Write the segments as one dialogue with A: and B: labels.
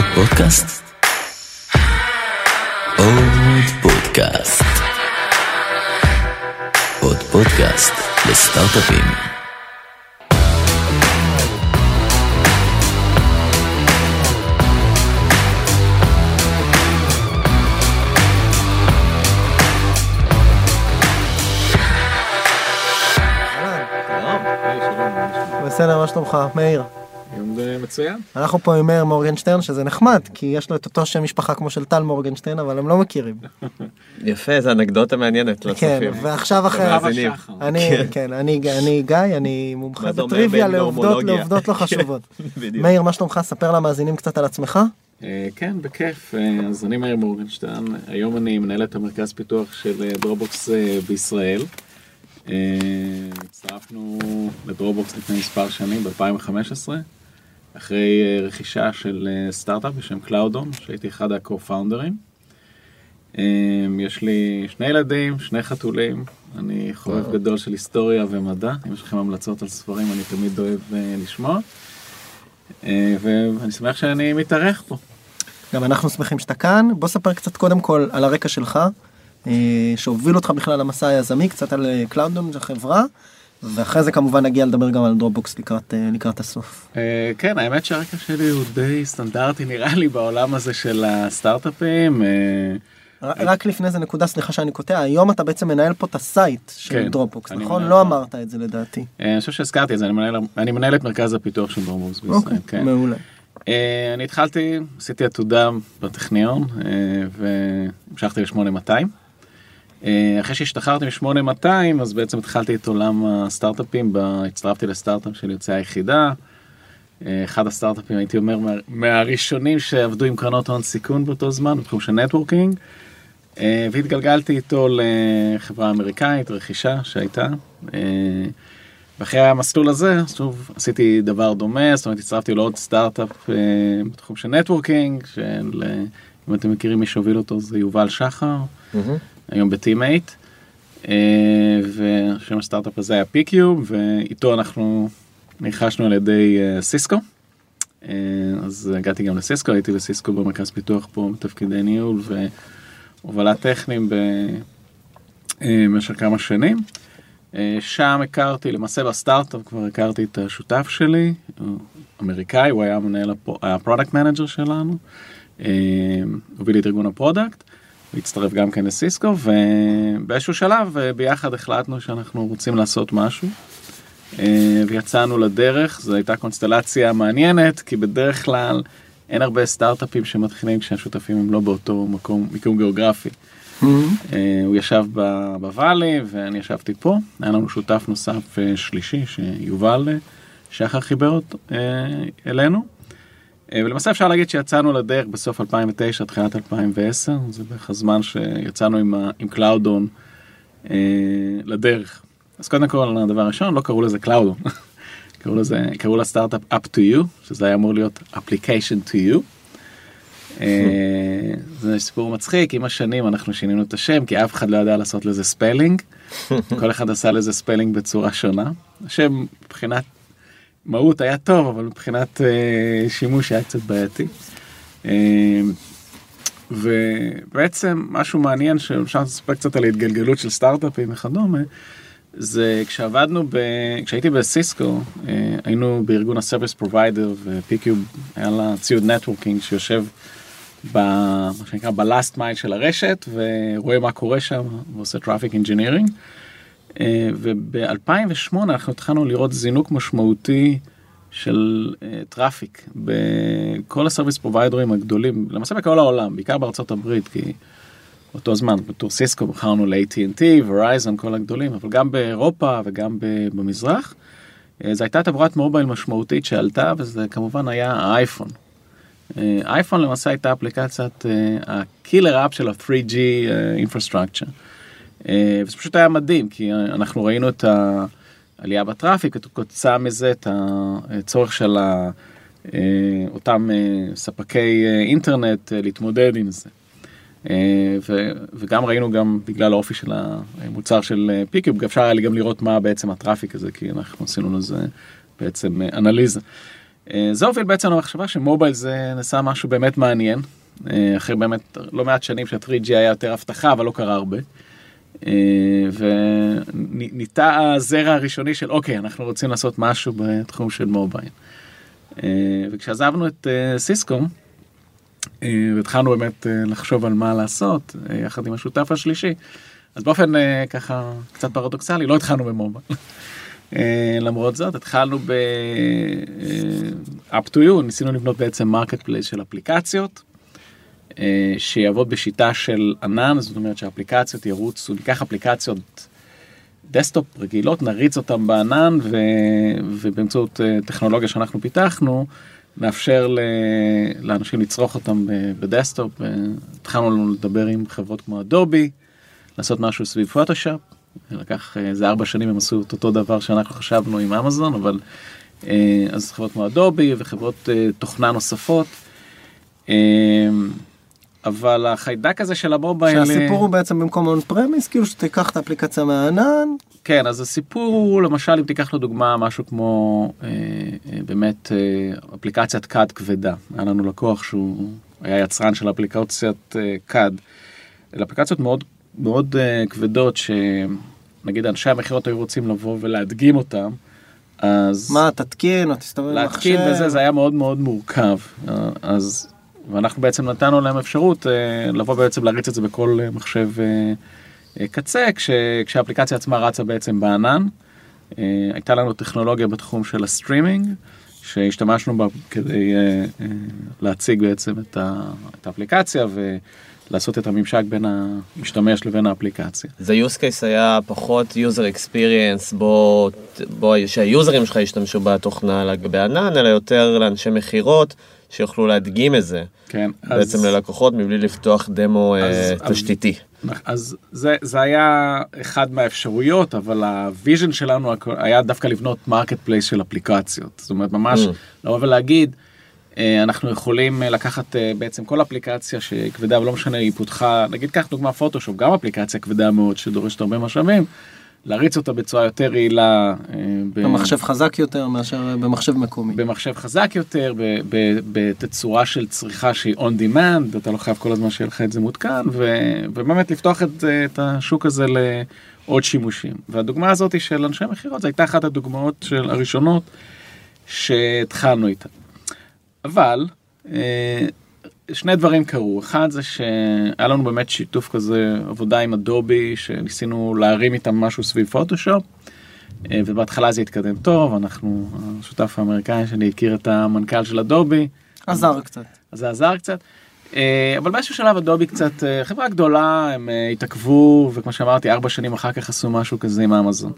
A: עוד פודקאסט? עוד פודקאסט. עוד פודקאסט לסטארט-אפים.
B: בסדר, מה שלומך? מאיר.
C: יום מצוין.
B: אנחנו פה עם מאיר מורגנשטרן, שזה נחמד, כי יש לו את אותו שם משפחה כמו של טל מורגנשטרן, אבל הם לא מכירים.
D: יפה, זו אנקדוטה מעניינת
B: כן,
D: לצופים.
B: ועכשיו אחרי... אני, כן, אני אני גיא, אני מומחה בטריוויה לעובדות? לעובדות לא חשובות. מאיר, מה שלומך? ספר למאזינים קצת על עצמך.
C: אה, כן, בכיף. אה, אז אני מאיר מורגנשטרן, היום אני מנהל את המרכז פיתוח של Dropbox אה, בישראל. אה, הצטרפנו ל Dropbox לפני מספר שנים, ב-2015, אחרי אה, רכישה של אה, סטארט-אפ בשם CloudOn, שהייתי אחד ה-co-founders. אה, יש לי שני ילדים, שני חתולים, אני חובב. גדול של היסטוריה ומדע, אם יש לכם המלצות על ספרים אני תמיד אוהב אה, לשמוע. ואני שמח שאני מתארח פה.
B: גם אנחנו שמחים שאתה כאן. בוא ספר קצת קודם כל על הרקע שלך, שהוביל אותך בכלל למסע היזמי, קצת על CloudOn, החברה, ואחרי זה כמובן נגיע לדבר גם על דרופבוקס לקראת, אה, לקראת הסוף.
C: אה, כן, האמת שהרקע שלי הוא די סטנדרטי נראה לי בעולם הזה של הסטארט-אפים. אה,
B: רק לפני זה נקודה, סליחה שאני קוטע, היום אתה בעצם מנהל פה את ה site של
C: כן,
B: דרופבוקס, נכון? לא. אמרת את זה לדעתי.
C: אני חושב שהזכרתי את זה, אני מנהל, אני מנהל את מרכז הפיתוח של דרופבוקס בישראל.
B: אוקיי,
C: כן.
B: מעולה.
C: אני התחלתי, עשיתי עתודה בטכניון והמשכתי ל-8200. אה, אחרי שהשתחררתי מ-8200 אז בעצם התחלתי את עולם הסטארט-אפים, הצטרפתי לסטארט-אפ של יוצאי היחידה. אה, אחד הסטארט-אפים הייתי אומר מה- מהראשונים שעבדו עם קרנות הון סיכון באותו זמן בתחום של נטוורקינג. אה, והתגלגלתי איתו לחברה אמריקאית, רכישה שהייתה. ואחרי המסלול הזה, שוב, עשיתי דבר דומה, זאת אומרת, הצטרפתי לעוד סטארט-אפ בתחום של networking, של, אם אתם מכירים מי שהוביל אותו זה יובל שחר, היום ב Team8. ושם הסטארט-אפ הזה היה P-Cube, ואיתו אנחנו נרכשנו על ידי אה, סיסקו. אה, אז הגעתי גם לסיסקו, הייתי בסיסקו במרכז פיתוח פה בתפקידי ניהול והובלת טכניים במשך כמה שנים. אה, שם הכרתי, למעשה בסטארט-אפ כבר הכרתי את השותף שלי, הוא אמריקאי, הוא היה מנהל, ה product manager שלנו, אה, הוביל את ארגון ה product, והצטרף גם כן לסיסקו, ובאיזשהו שלב אה, ביחד החלטנו שאנחנו רוצים לעשות משהו. אה, ויצאנו לדרך, זו הייתה קונסטלציה מעניינת, כי בדרך כלל אין הרבה סטארט-אפים שמתחילים כשהשותפים הם לא באותו מקום, מיקום גיאוגרפי. אה, הוא ישב ב valley ואני ישבתי פה, היה לנו שותף נוסף שלישי שיובל שחר חיבר אותו אלינו. אה, ולמעשה אפשר להגיד שיצאנו לדרך בסוף 2009, תחילת 2010, זה בערך הזמן שיצאנו עם, ה- עם CloudOn אה, לדרך. אז קודם כל הדבר הראשון, לא קראו לזה CloudOn, קראו לזה, קראו לסטארט-אפ App2You, שזה היה אמור להיות application to you. אה, זה סיפור מצחיק, עם השנים אנחנו שינינו את השם כי אף אחד לא ידע לעשות לזה spelling, כל אחד עשה לזה spelling בצורה שונה. השם מבחינת מהות היה טוב אבל מבחינת אה, שימוש היה קצת בעייתי. אה, ובעצם משהו מעניין שאפשר לספר קצת על ההתגלגלות של סטארט-אפים וכדומה. זה כשעבדנו, ב... כשהייתי בסיסקו, אה, היינו בארגון ה service provider ו P-Cube היה לה ציוד networking שיושב ב... מה שנקרא ב last mile של הרשת ורואה מה קורה שם ועושה traffic engineering. וב-2008 אנחנו התחלנו לראות זינוק משמעותי של uh, traffic בכל ה service provider ים הגדולים, למעשה בכל העולם, בעיקר בארצות הברית, כי באותו זמן, בתור סיסקו מכרנו ל-AT&T, ורייזון, כל הגדולים, אבל גם באירופה וגם במזרח. אה, זו הייתה תעבורת מובייל משמעותית שעלתה, וזה כמובן היה האייפון. אה, אייפון למעשה הייתה אפליקציית ה killer app של ה-3G infrastructure. אה, וזה פשוט היה מדהים, כי אנחנו ראינו את העלייה ב traffic, וכתוצאה מזה את הצורך של אה, אותם אה, ספקי אה, אינטרנט אה, להתמודד עם זה. אה, וגם ראינו גם בגלל האופי של המוצר של אה, P-Cube, אפשר היה לי גם לראות מה בעצם ה traffic הזה, כי אנחנו עשינו לזה בעצם אה, אנליזה. אה, זה הוביל בעצם למחשבה שמובייל זה נעשה משהו באמת מעניין. אה, אחרי באמת לא מעט שנים שה-3G היה יותר הבטחה, אבל לא קרה הרבה. אה, וניטע הזרע הראשוני של אוקיי, אנחנו רוצים לעשות משהו בתחום של מובייל. אה, וכשעזבנו את אה, סיסקום, אה, והתחלנו באמת לחשוב על מה לעשות, יחד עם השותף השלישי, אז באופן ככה קצת פרדוקסלי, לא התחלנו במובייל. למרות זאת, התחלנו ב... אה, App2You, ניסינו לבנות בעצם marketplace של אפליקציות, שיעבוד בשיטה של ענן, זאת אומרת שהאפליקציות ירוצו, ניקח אפליקציות desktop רגילות, נריץ אותן בענן, ו... ובאמצעות אה, טכנולוגיה שאנחנו פיתחנו, נאפשר ל... לאנשים לצרוך אותם ב- ב desktop. אה, התחלנו לדבר עם חברות כמו אדובי, לעשות משהו סביב פוטושופ. לקח אה, איזה ארבע שנים הם עשו את אותו דבר שאנחנו חשבנו עם אמזון, אבל אה, אז חברות כמו אדובי וחברות אה, תוכנה נוספות. אבל החיידק הזה של המובייל...
B: שהסיפור הוא בעצם במקום און פרמיס, כאילו שתיקח את האפליקציה מהענן,
C: כן, אז הסיפור הוא, למשל, אם תיקח לדוגמה משהו כמו אה, אה, באמת אה, אפליקציית קאד כבדה. היה לנו לקוח שהוא היה יצרן של אפליקציית אה, CAD. אלה אפליקציות מאוד מאוד אה, כבדות, שנגיד אנשי המכירות היו רוצים לבוא ולהדגים אותם, אז...
B: מה, תתקין או תסתובב במחשב.
C: להתקין בזה זה היה מאוד מאוד מורכב אז ואנחנו בעצם נתנו להם אפשרות אה, לבוא בעצם להריץ את זה בכל אה, מחשב אה, קצה כש, כשהאפליקציה עצמה רצה בעצם בענן. הייתה לנו טכנולוגיה בתחום של הסטרימינג שהשתמשנו בה כדי להציג בעצם את, ה, את האפליקציה ולעשות את הממשק בין המשתמש לבין האפליקציה.
D: זה use case היה פחות user experience בו, בו שהיוזרים שלך ישתמשו בתוכנה בענן, אלא יותר לאנשי מכירות שיוכלו להדגים את זה
C: כן,
D: בעצם ללקוחות מבלי לפתוח דמו
C: אז-
D: אה,
C: אז-
D: תשתיתי.
C: אז זה, זה היה אחד מהאפשרויות, אבל ה vision שלנו היה דווקא לבנות marketplace של אפליקציות. זאת אומרת, ממש
D: Mm.
C: לבוא ולהגיד, אה, אנחנו יכולים אה, לקחת בעצם כל אפליקציה שהיא כבדה ולא משנה, היא פותחה, נגיד קח דוגמה פוטושופ, גם אפליקציה כבדה מאוד שדורשת הרבה משאבים, להריץ אותה בצורה יותר יעילה. אה, ב-
B: במחשב חזק יותר מאשר במחשב מקומי.
C: במחשב חזק יותר, בתצורה של צריכה שהיא on demand, אתה לא חייב כל הזמן שיהיה לך את זה מותקן, ו- ובאמת לפתוח את, זה- את השוק הזה לעוד שימושים. והדוגמה הזאת של אנשי מכירות, זו הייתה אחת הדוגמאות של הראשונות שהתחלנו איתה. אבל אה, שני דברים קרו, אחד זה שהיה לנו באמת שיתוף כזה עבודה עם אדובי, שניסינו להרים איתם משהו סביב פוטושופ. אה, ובהתחלה זה התקדם טוב, אנחנו, השותף האמריקאי שלי הכיר את המנכ"ל של אדובי,
B: עזר קצת.
C: אז זה עזר קצת. אה, אבל באיזשהו שלב אדובי קצת, אה, חברה גדולה, הם התעכבו, וכמו שאמרתי, ארבע שנים אחר כך עשו משהו כזה עם אמזון.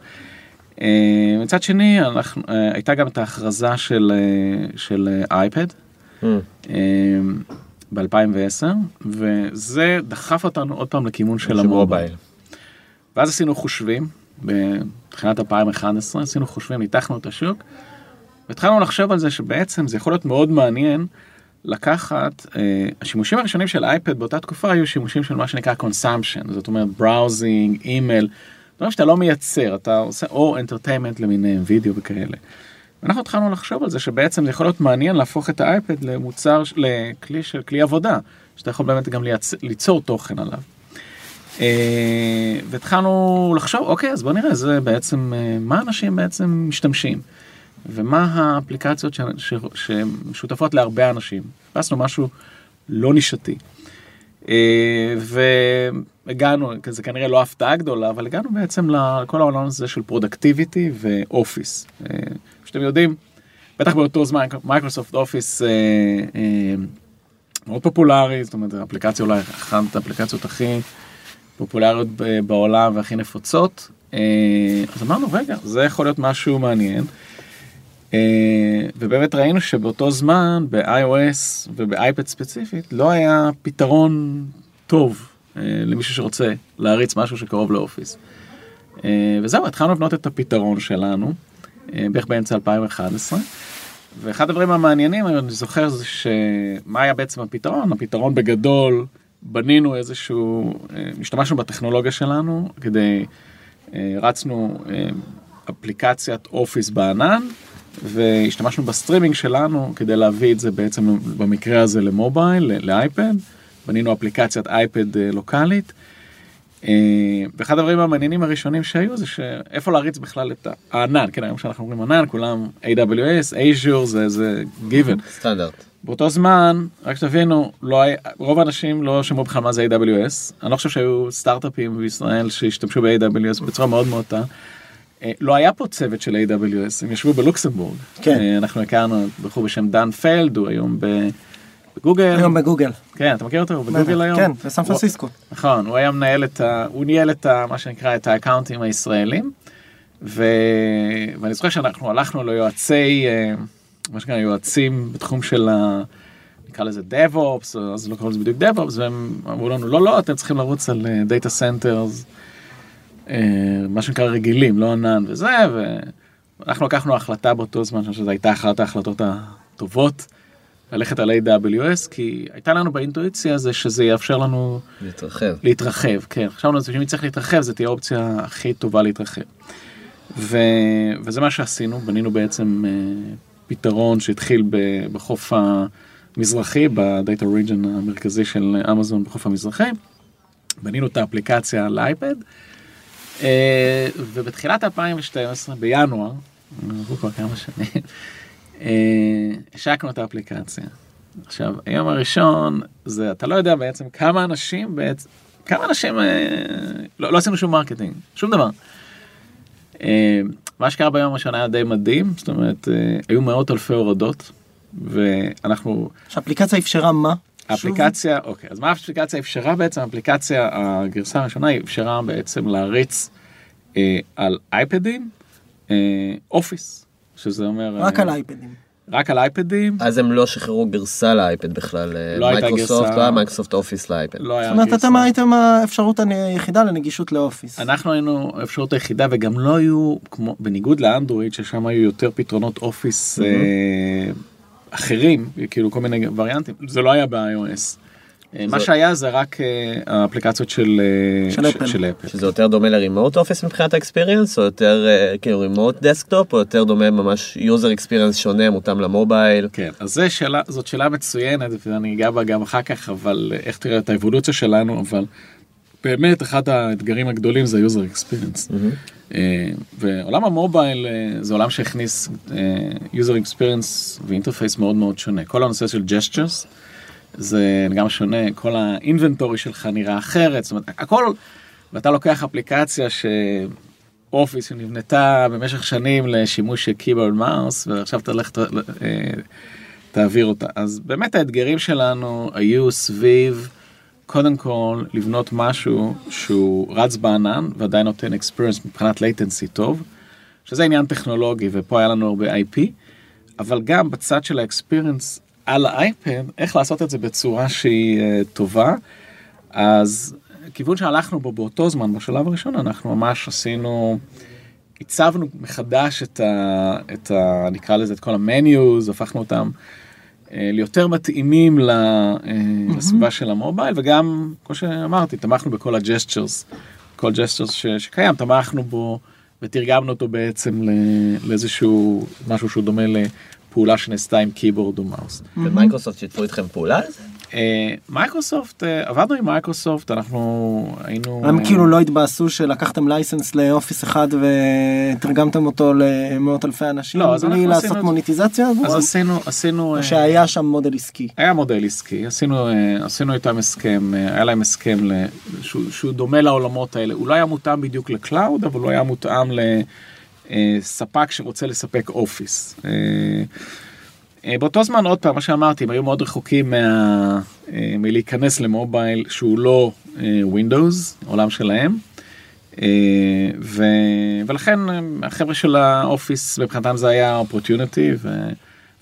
C: מצד שני, אנחנו, הייתה גם את ההכרזה של, של אייפד
D: Mm.
C: ב-2010, וזה דחף אותנו עוד פעם לכיוון של המובייל.
D: מובייל.
C: ואז עשינו חושבים, בתחילת 2011 עשינו חושבים, ניתחנו את השוק, והתחלנו לחשוב על זה שבעצם זה יכול להיות מאוד מעניין לקחת, אה, השימושים הראשונים של אייפד באותה תקופה היו שימושים של מה שנקרא consumption, זאת אומרת בראוזינג, אימייל, דברים שאתה לא מייצר, אתה עושה או entertainment למיניהם, וידאו וכאלה. אנחנו התחלנו לחשוב על זה שבעצם זה יכול להיות מעניין להפוך את האייפד למוצר, לכלי של כלי עבודה, שאתה יכול באמת גם לייצ... ליצור תוכן עליו. אה, והתחלנו לחשוב, אוקיי, אז בוא נראה, זה בעצם, אה, מה אנשים בעצם משתמשים, ומה האפליקציות ש... ש... שמשותפות להרבה אנשים. חיפשנו משהו לא נישתי. אה, והגענו, זה כנראה לא הפתעה גדולה, אבל הגענו בעצם לכל העולם הזה של productivity ו office. אה, שאתם יודעים, בטח באותו זמן, Microsoft Office אה, אה, מאוד פופולרי, זאת אומרת, האפליקציה אולי אחת האפליקציות הכי פופולריות בעולם והכי נפוצות. אה, אז אמרנו, רגע, זה יכול להיות משהו מעניין. אה, ובאמת ראינו שבאותו זמן ב-iOS ובאייפד ספציפית לא היה פתרון טוב אה, למישהו שרוצה להריץ משהו שקרוב ל Office. אה, וזהו, התחלנו לבנות את הפתרון שלנו, בערך באמצע 2011. ואחד הדברים המעניינים, אני זוכר, זה שמה היה בעצם הפתרון? הפתרון בגדול, בנינו איזשהו, אה, השתמשנו בטכנולוגיה שלנו כדי, אה, הרצנו אה, אפליקציית Office בענן, והשתמשנו בסטרימינג שלנו כדי להביא את זה בעצם במקרה הזה למובייל, לאייפד. בנינו אפליקציית אייפד אה, לוקאלית. אה, ואחד הדברים המעניינים הראשונים שהיו זה שאיפה להריץ בכלל את הענן, כן היום שאנחנו אומרים ענן כולם AWS, Azure זה זה given.
D: סטנדרט.
C: באותו זמן, רק שתבינו, לא היה, רוב האנשים לא שמעו בכלל מה זה AWS. אני לא חושב שהיו סטארט-אפים בישראל שהשתמשו ב-AWS בצורה מאוד מאוד טעה. אה, לא היה פה צוות של AWS, הם ישבו בלוקסמבורג.
B: כן.
C: אה, אנחנו הכרנו בחור בשם דן פלד, הוא היום ב- בגוגל.
B: היום בגוגל.
C: כן, אתה מכיר אותו? בגוגל היום?
B: כן, בסן פרנסיסקו.
C: נכון, הוא היה מנהל את ה... הוא ניהל את ה... מה שנקרא את האקאונטים הישראלים. ו... ואני זוכר שאנחנו הלכנו ליועצי, אה, מה שנקרא יועצים בתחום של ה... נקרא לזה DevOps, אז לא קראו לזה בדיוק DevOps, והם אמרו לנו לא לא אתם צריכים לרוץ על אה, Data Centers, אה, מה שנקרא רגילים, לא ענן וזה, ואנחנו לקחנו החלטה באותו זמן, אני חושב שזו הייתה אחת ההחלטות הטובות, ללכת על AWS, כי הייתה לנו באינטואיציה זה שזה יאפשר לנו
D: להתרחב.
C: להתרחב, כן. חשבנו על שאם צריך להתרחב, זו תהיה האופציה הכי טובה להתרחב. ו... וזה מה שעשינו, בנינו בעצם אה, פתרון שהתחיל. בחוף המזרחי, בדאטה ריג'ן המרכזי של אמזון בחוף המזרחי. בנינו את האפליקציה לאייפד, אה, ובתחילת 2012, בינואר, עברו כבר כמה שנים, אה, השקנו את האפליקציה. עכשיו, היום הראשון, זה, אתה לא יודע בעצם כמה אנשים בעצם, כמה אנשים, אה, לא, לא עשינו שום marketing, שום דבר. אה, מה שקרה ביום הראשון היה די מדהים, זאת אומרת, אה, היו מאות אלפי הורדות, ואנחנו,
B: שהאפליקציה אפשרה מה?
C: האפליקציה, אוקיי, אז מה האפליקציה אפשרה בעצם? האפליקציה, הגרסה הראשונה, היא אפשרה בעצם להריץ אה, על אייפדים, אה, Office, שזה אומר...
B: רק
C: אה,
B: על אייפדים.
C: רק על אייפדים,
D: אז הם לא שחררו גרסה לאייפד בכלל.
C: לא הייתה
D: מייקרוסופט,
C: גרסה.
D: לא היה Microsoft Office לאייפד.
C: לא היה
B: זאת אומרת,
C: גרסה.
B: אתם הייתם האפשרות היחידה לנגישות ל-Office.
C: אנחנו היינו האפשרות היחידה וגם לא היו כמו בניגוד לאנדרואיד ששם היו יותר פתרונות Office אה, אחרים כאילו כל מיני וריאנטים זה לא היה ב-iOS. אה, מה שהיה זה רק אה, האפליקציות של אה,
B: של אפל.
C: של אפל.
D: שזה יותר דומה לרימוט אופיס מבחינת האקספיריאנס, או יותר אה, כאילו remote desktop, או יותר דומה ממש user experience שונה, מותאם ל-mobile.
C: כן, אז שאלה, זאת שאלה מצוינת, ואני אגע בה גם אחר כך, אבל אה, איך תראה את האבולוציה שלנו, אבל באמת אחד האתגרים הגדולים זה experience. אה, ועולם ה-mobile אה, זה עולם שהכניס אה, user experience ו-interface מאוד מאוד שונה. כל הנושא של gestures זה גם שונה, כל האינבנטורי שלך נראה אחרת, זאת אומרת, הכל, ואתה לוקח אפליקציה שאופיס שנבנתה במשך שנים לשימוש של קיבורד מאוס, ועכשיו אתה הולך, אה, תעביר אותה. אז באמת האתגרים שלנו היו סביב, קודם כל, לבנות משהו שהוא רץ בענן ועדיין נותן experience מבחינת latency טוב, שזה עניין טכנולוגי, ופה היה לנו הרבה IP, אבל גם בצד של האקספיריאנס על האייפד, איך לעשות את זה בצורה שהיא uh, טובה. אז כיוון שהלכנו בו באותו זמן, בשלב הראשון, אנחנו ממש עשינו, עיצבנו מחדש את ה... את ה נקרא לזה את כל ה-menus, הפכנו אותם אה, ליותר מתאימים ל- אה, לסביבה של ה-mobile, וגם, כמו שאמרתי, תמכנו בכל ה-gestures, כל gestures ש- שקיים, תמכנו בו ותרגמנו אותו בעצם לאיזשהו משהו שהוא דומה לפעולה שנעשתה עם keyboard או mouse.
D: ו-Microsoft שיתפו איתכם פעולה על זה?
C: אה, מייקרוסופט, אה, עבדנו עם מייקרוסופט, אנחנו היינו...
B: הם כאילו לא התבאסו שלקחתם license ל-Office אחד ותרגמתם אותו למאות אלפי אנשים
C: לא, אז
B: בלי
C: אנחנו
B: לעשות
C: עשינו
B: מוניטיזציה
C: אז? עשינו, עשינו... אה,
B: שהיה שם מודל עסקי.
C: היה מודל עסקי, עשינו, עשינו איתם הסכם, היה להם הסכם ל- שהוא, שהוא דומה לעולמות האלה, הוא לא היה מותאם בדיוק ל-cloud, אבל הוא היה מותאם לספק שרוצה לספק Office. אה, אה, באותו זמן, עוד פעם, מה שאמרתי, הם היו מאוד רחוקים מה, אה, מלהיכנס ל-mobile שהוא לא Windows, עולם שלהם. אה, ו... ולכן אה, החבר'ה של ה-Office מבחינתם זה היה opportunity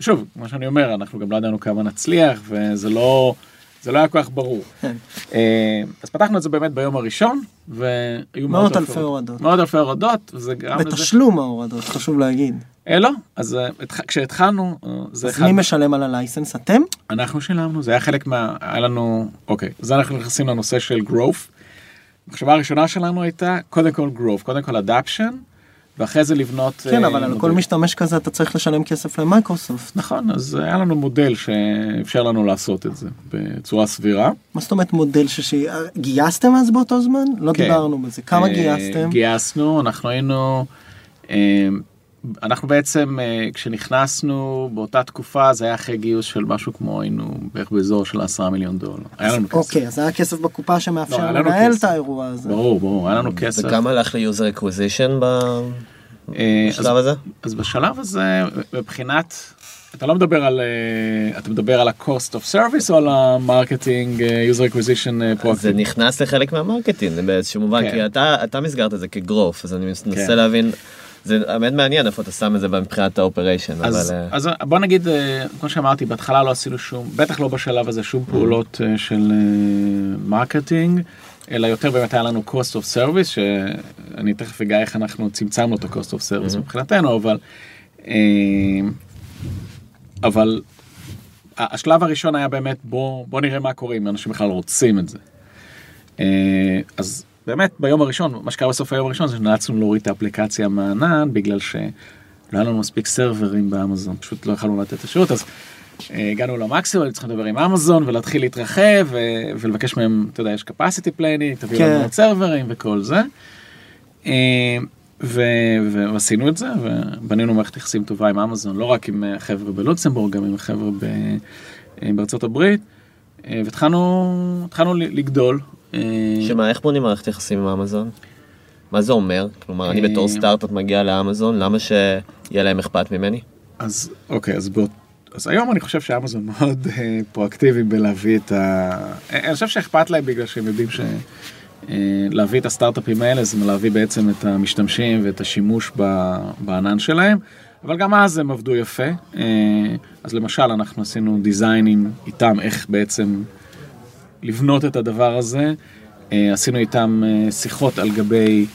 C: ושוב כמו שאני אומר אנחנו גם לא ידענו כמה נצליח וזה לא זה לא היה כל כך ברור.
B: כן.
C: אה, אז פתחנו את זה באמת ביום הראשון והיו
B: מאות אלפי הורדות.
C: מאות אלפי הורדות וזה גרם לזה.
B: בתשלום ההורדות, חשוב להגיד.
C: אה, לא אז אה, התח- כשהתחלנו זה
B: אז
C: אחד
B: מי משלם על הלייסנס? אתם?
C: אנחנו שילמנו זה היה חלק מה היה לנו אוקיי אז אנחנו נכנסים לנושא של growth. המחשבה הראשונה שלנו הייתה קודם כל growth קודם כל adaption ואחרי זה לבנות
B: כן,
C: אה,
B: אבל על
C: מודל.
B: כל משתמש כזה אתה צריך לשלם כסף למייקרוסופט.
C: נכון, אז היה לנו מודל שאפשר לנו לעשות את זה בצורה סבירה.
B: מה זאת אומרת מודל ששי... גייסתם אז באותו זמן? לא
C: כן.
B: דיברנו בזה. כמה
C: אה,
B: גייסתם?
C: גייסנו, אנחנו היינו, אה, אנחנו בעצם אה, כשנכנסנו באותה תקופה זה היה אחרי גיוס של משהו כמו היינו בערך באזור של 10 מיליון דולר. היה לנו כסף.
B: אוקיי, אז היה כסף בקופה
C: לא,
B: שמאפשר
C: לנו
B: לנהל
C: כסף.
B: את האירוע הזה.
C: ברור, ברור, היה לנו כסף.
D: וכמה הלך ל-user acquisition
C: אה,
D: בשלב
C: אז-
D: הזה?
C: אז בשלב הזה מבחינת אתה לא מדבר על אה, אתה מדבר על ה-cost of service או על ה-marketing אה, user acquisition אה,
D: זה
C: proactive?
D: נכנס לחלק מה-marketing באיזשהו מובן,
C: כן.
D: כי אתה אתה מסגרת את זה כ-growth, אז אני מנסה
C: כן.
D: להבין, זה באמת מעניין איפה אתה שם את זה מבחינת ה-operation,
C: אז,
D: אבל אה,
C: אז בוא נגיד אה, כמו שאמרתי בהתחלה לא עשינו שום בטח לא בשלב הזה שום פעולות אה, של marketing אלא יותר באמת היה לנו cost of service שאני תכף אגע איך אנחנו צמצמנו את ה-cost of service מבחינתנו אבל אה, אבל השלב הראשון היה באמת בוא בוא נראה מה קורה אם אנשים בכלל רוצים את זה. אה, אז באמת ביום הראשון מה שקרה בסוף היום הראשון זה שנאלצנו להוריד את האפליקציה מהענן בגלל שלא היה לנו מספיק סרברים באמזון פשוט לא יכולנו לתת את השירות אז אה, הגענו למקסימום היינו צריכים לדבר עם אמזון ולהתחיל להתרחב ולבקש מהם אתה יודע יש capacity planning תביאו
B: כן.
C: לנו עוד סרברים וכל זה. אה, ו- ועשינו את זה ובנינו מערכת יחסים טובה עם אמזון לא רק עם החבר'ה בלוקסמבורג גם עם החבר'ה ב- אה, בארצות הברית אה, והתחלנו לגדול. אה,
D: שמה, איך בונים מערכת יחסים עם אמזון? מה זה אומר? כלומר, אני בתור
C: אה,
D: סטארט-אפ מגיע לאמזון, למה שיהיה להם אכפת ממני?
C: אז אוקיי אז בוא אז היום אני חושב שאמזון מאוד אה, פרואקטיביים בלהביא את ה... אני חושב שאכפת להם בגלל שהם יודעים ש... אה, להביא את הסטארט-אפים האלה זה להביא בעצם את המשתמשים ואת השימוש ב- בענן שלהם אבל גם אז הם עבדו יפה אה, אז למשל אנחנו עשינו דיזיינים איתם איך בעצם לבנות את הדבר הזה אה, עשינו איתם אה, שיחות על גבי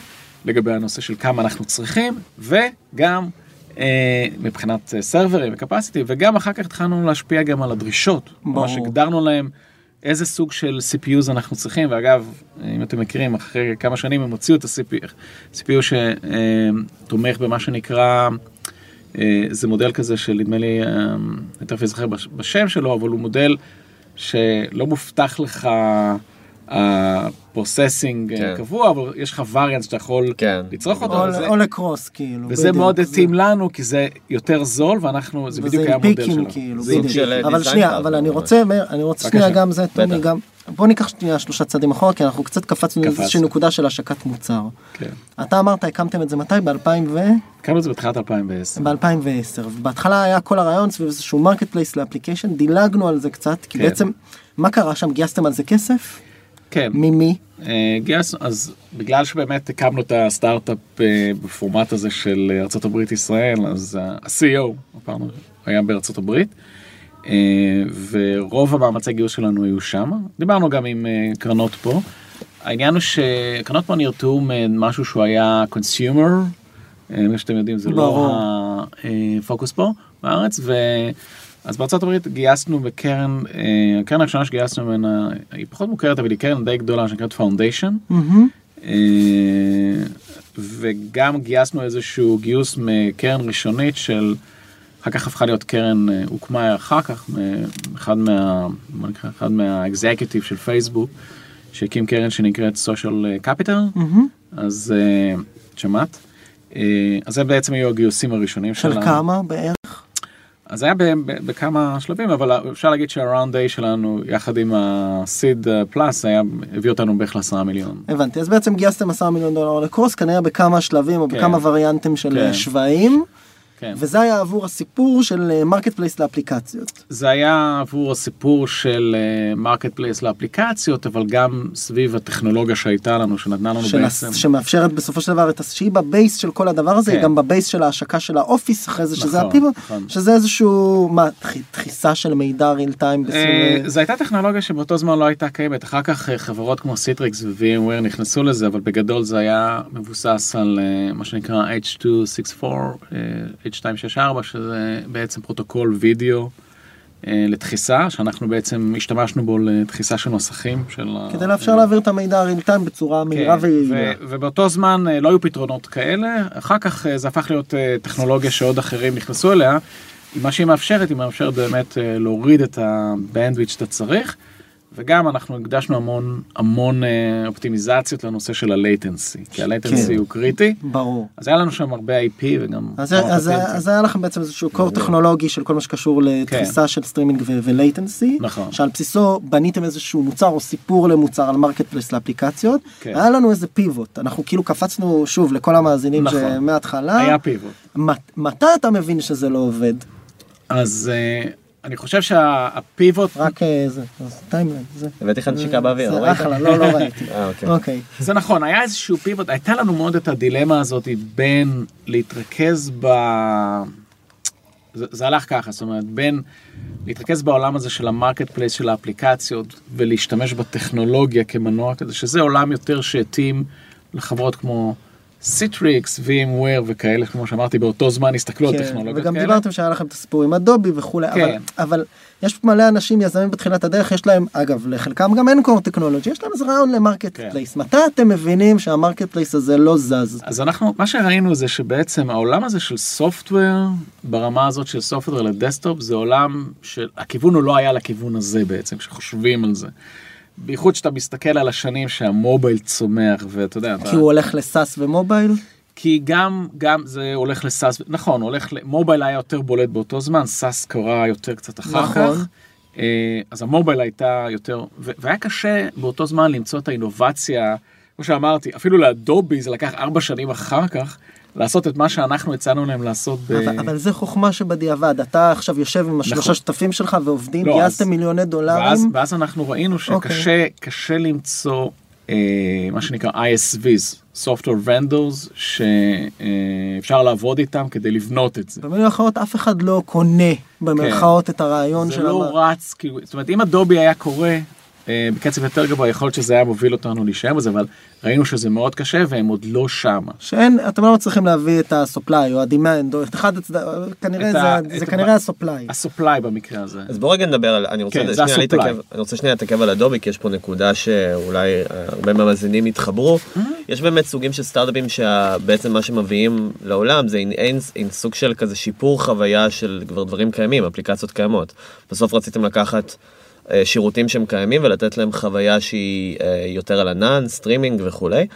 C: לגבי הנושא של כמה אנחנו צריכים וגם אה, מבחינת סרברים וקפסיטי וגם אחר כך התחלנו להשפיע גם על הדרישות. ממש
B: ברור.
C: הגדרנו להם איזה סוג של CPUs אנחנו צריכים ואגב אם אתם מכירים אחרי כמה שנים הם הוציאו את ה-CPU CPU שתומך במה שנקרא זה מודל כזה של נדמה לי אני תכף אזכר בש- בשם שלו אבל הוא מודל שלא מובטח לך ה-processing
D: כן.
C: קבוע אבל יש לך וריאנט שאתה יכול
D: כן.
C: לצרוך אותו.
B: או-
C: וזה-
B: או לקרוס כאילו.
C: וזה
B: בדיוק.
C: מאוד
B: זה-
C: התאים לנו כי זה יותר זול ואנחנו זה בדיוק היה המודל שלנו.
B: כאילו,
C: זה עם
B: בדיוק.
D: של, אה,
B: אבל שנייה, אבל אני. רוצה, אני רוצה. שנייה גם זה, טומי. גם, בוא ניקח שנייה שלושה צעדים אחורה, כי אנחנו קצת קפצנו
C: קפצנו.
B: לאיזושהי נקודה של השקת מוצר.
C: כן.
B: אתה אמרת, הקמתם את זה מתי? ב-2000 ו...
C: קמנו את זה בתחילת 2010.
B: ב-2010. בהתחלה היה כל הרעיון סביב איזשהו marketplace ל-application, דילגנו על זה קצת, כי
C: כן.
B: בעצם, מה קרה שם? גייסתם על זה כסף?
C: כן.
B: ממי?
C: אה, גייסנו, אז בגלל שבאמת הקמנו את הסטארט-אפ אה, בפורמט הזה של ארה"ב ישראל, אז ה-CEO, הפעם היה בארצות הברית, אה, ורוב המאמצי גיוס שלנו היו שם. דיברנו גם עם אה, קרנות פה. העניין הוא שקרנות פה נרתעו ממשהו שהוא היה consumer, כמו שאתם יודעים זה
B: ברור.
C: לא הפוקוס פה בארץ, ו... אז בארצות הברית גייסנו בקרן, אה, הקרן הראשונה שגייסנו ממנה, היא פחות מוכרת אבל היא קרן די גדולה שנקראת
B: Foundation.
C: וגם גייסנו איזשהו גיוס מקרן ראשונית של, אחר כך הפכה להיות קרן, אה, הוקמה אחר כך, מ- אחד מה, מה נקרא, אחד מהאקזקיוטיב של פייסבוק, שהקים קרן שנקראת social capital,
B: מהמם.
C: אז אה, שמעת? אה, אז זה בעצם היו הגיוסים הראשונים
B: של
C: שלנו.
B: כמה בערך?
C: אז זה היה בכמה שלבים אבל אפשר להגיד שהראונד איי שלנו יחד עם הסיד פלאס היה הביא אותנו בערך לעשרה מיליון.
B: הבנתי, אז בעצם גייסתם 10 מיליון דולר לקרוס, כנראה בכמה שלבים או
C: כן.
B: בכמה וריאנטים של
C: כן.
B: אה, שווים,
C: כן.
B: וזה היה עבור הסיפור של marketplace לאפליקציות.
C: זה היה עבור הסיפור של marketplace לאפליקציות אבל גם סביב הטכנולוגיה שהייתה לנו שנתנה לנו
B: של
C: בעצם.
B: שמאפשרת בסופו של דבר את שהיא ב-base של כל הדבר הזה, היא
C: כן.
B: גם ב-base של ההשקה של ה-Office אחרי זה, שזה
C: נכון,
B: ה-pivot,
C: נכון.
B: שזה איזשהו, מה, דחי- דחיסה של מידע real time.
C: אה, זו הייתה טכנולוגיה שבאותו זמן לא הייתה קיימת אחר כך אה, חברות כמו Citrix ו-VMware נכנסו לזה אבל בגדול זה היה מבוסס על אה, מה שנקרא H264 אה, H264 שזה בעצם פרוטוקול וידאו אה, לדחיסה, שאנחנו בעצם השתמשנו בו לדחיסה של מסכים. של
B: כדי לאפשר להעביר את המידע time בצורה מהירה
C: כן,
B: ויעילה.
C: ו- ובאותו זמן אה, לא היו פתרונות כאלה, אחר כך אה, זה הפך להיות טכנולוגיה שעוד אחרים נכנסו אליה. מה שהיא מאפשרת, היא מאפשרת באמת להוריד את ה bandwidth שאתה צריך, וגם אנחנו הקדשנו המון המון אה, אופטימיזציות לנושא של ה latency, כי ה latency
B: כן.
C: הוא קריטי,
B: ברור.
C: אז היה לנו שם הרבה IP וגם...
B: אז, אז. אז היה לכם בעצם איזשהו core טכנולוגי של כל מה שקשור לתפיסה של סטרימינג ו latency,
C: נכון.
B: שעל בסיסו בניתם איזשהו מוצר או סיפור למוצר על marketplace לאפליקציות,
C: כן.
B: היה לנו איזה pivot, אנחנו כאילו קפצנו שוב לכל המאזינים
C: נכון.
B: שמההתחלה,
C: היה pivot.
B: מת- מתי אתה מבין שזה לא עובד?
C: אז אה, אני חושב שה pivot,
B: רק אה, זה, אז timeline, זה.
D: הבאתי לך נשיקה באוויר, לא
B: זה? אחלה, לא, לא ראיתי.
D: אה, אוקיי.
B: אוקיי.
C: זה נכון, היה איזשהו pivot, הייתה לנו מאוד את הדילמה הזאת בין להתרכז ב... זה, זה הלך ככה, זאת אומרת, בין להתרכז בעולם הזה של ה marketplace של האפליקציות ולהשתמש בטכנולוגיה כמנוע כזה, שזה עולם יותר שהתאים לחברות כמו Citrix, VMware וכאלה, כמו שאמרתי, באותו זמן הסתכלו על
B: כן,
C: טכנולוגיות
B: וגם
C: כאלה.
B: דיברתם שהיה לכם את הסיפור עם Adobe וכולי, אבל,
C: כן.
B: אבל יש מלא אנשים יזמים בתחילת הדרך, יש להם, אגב, לחלקם גם אין core טכנולוגי, יש להם איזה רעיון ל market
C: כן.
B: place. מתי אתם מבינים שה marketplace הזה לא זז?
C: אז אנחנו, מה שראינו זה שבעצם העולם הזה של software, ברמה הזאת של software ל desktop, זה עולם שהכיוון הוא לא היה לכיוון הזה בעצם, כשחושבים על זה. בייחוד שאתה מסתכל על השנים שה mobile צומח, ואתה יודע, אתה,
B: כי הוא הולך ל SaaS ו mobile?
C: כי גם, גם זה הולך ל SaaS, נכון, הולך, ל- mobile היה יותר בולט באותו זמן, SaaS קרה יותר קצת אחר
B: נכון.
C: כך. אה, אז המובייל הייתה יותר, והיה קשה באותו זמן למצוא את האינובציה, כמו שאמרתי, אפילו לאדובי זה לקח ארבע שנים אחר כך, לעשות את מה שאנחנו הצענו להם לעשות ב...
B: אבל, אבל זה חוכמה שבדיעבד, אתה עכשיו יושב עם השלושה
C: נכון.
B: שותפים שלך ועובדים,
C: לא,
B: גייסתם מיליוני
C: ואז,
B: דולרים.
C: ואז אנחנו ראינו
B: אוקיי.
C: שקשה קשה למצוא אה, מה שנקרא ISVs, Software Vendors, שאפשר לעבוד איתם כדי לבנות את זה.
B: במילים אחרות אף אחד לא קונה במרכאות את הרעיון
C: זה
B: של
C: לא
B: המ-
C: רץ, כאילו, זאת אומרת, אם אדובי היה קורה אה, בקצב יותר גבוה, יכול להיות שזה היה מוביל אותנו להישאר בזה, אבל ראינו שזה מאוד קשה והם עוד לא שמה.
B: שאין, אתם לא מצליחים להביא את הסופליי או הדימנד או את אחד הצדדים, כנראה
C: את ה-
B: זה,
C: את
B: זה כנראה הסופליי.
C: הסופליי במקרה הזה.
D: אז בוא רגע נדבר על, אני רוצה
C: כן,
D: שנייה
C: ה-supply.
D: להתעכב, אני רוצה שנייה להתעכב על אדובי, כי יש פה נקודה שאולי אה, הרבה מהמאזינים יתחברו. יש באמת סוגים של סטארט-אפים שבעצם מה שמביאים לעולם זה אין, סוג של כזה שיפור חוויה של כבר דברים קיימים, אפליקציות קיימות. בסוף רציתם לקחת אה, שירותים שהם קיימים ולתת להם חוויה שהיא אה, יותר על ענן, סטרימינג וכולי.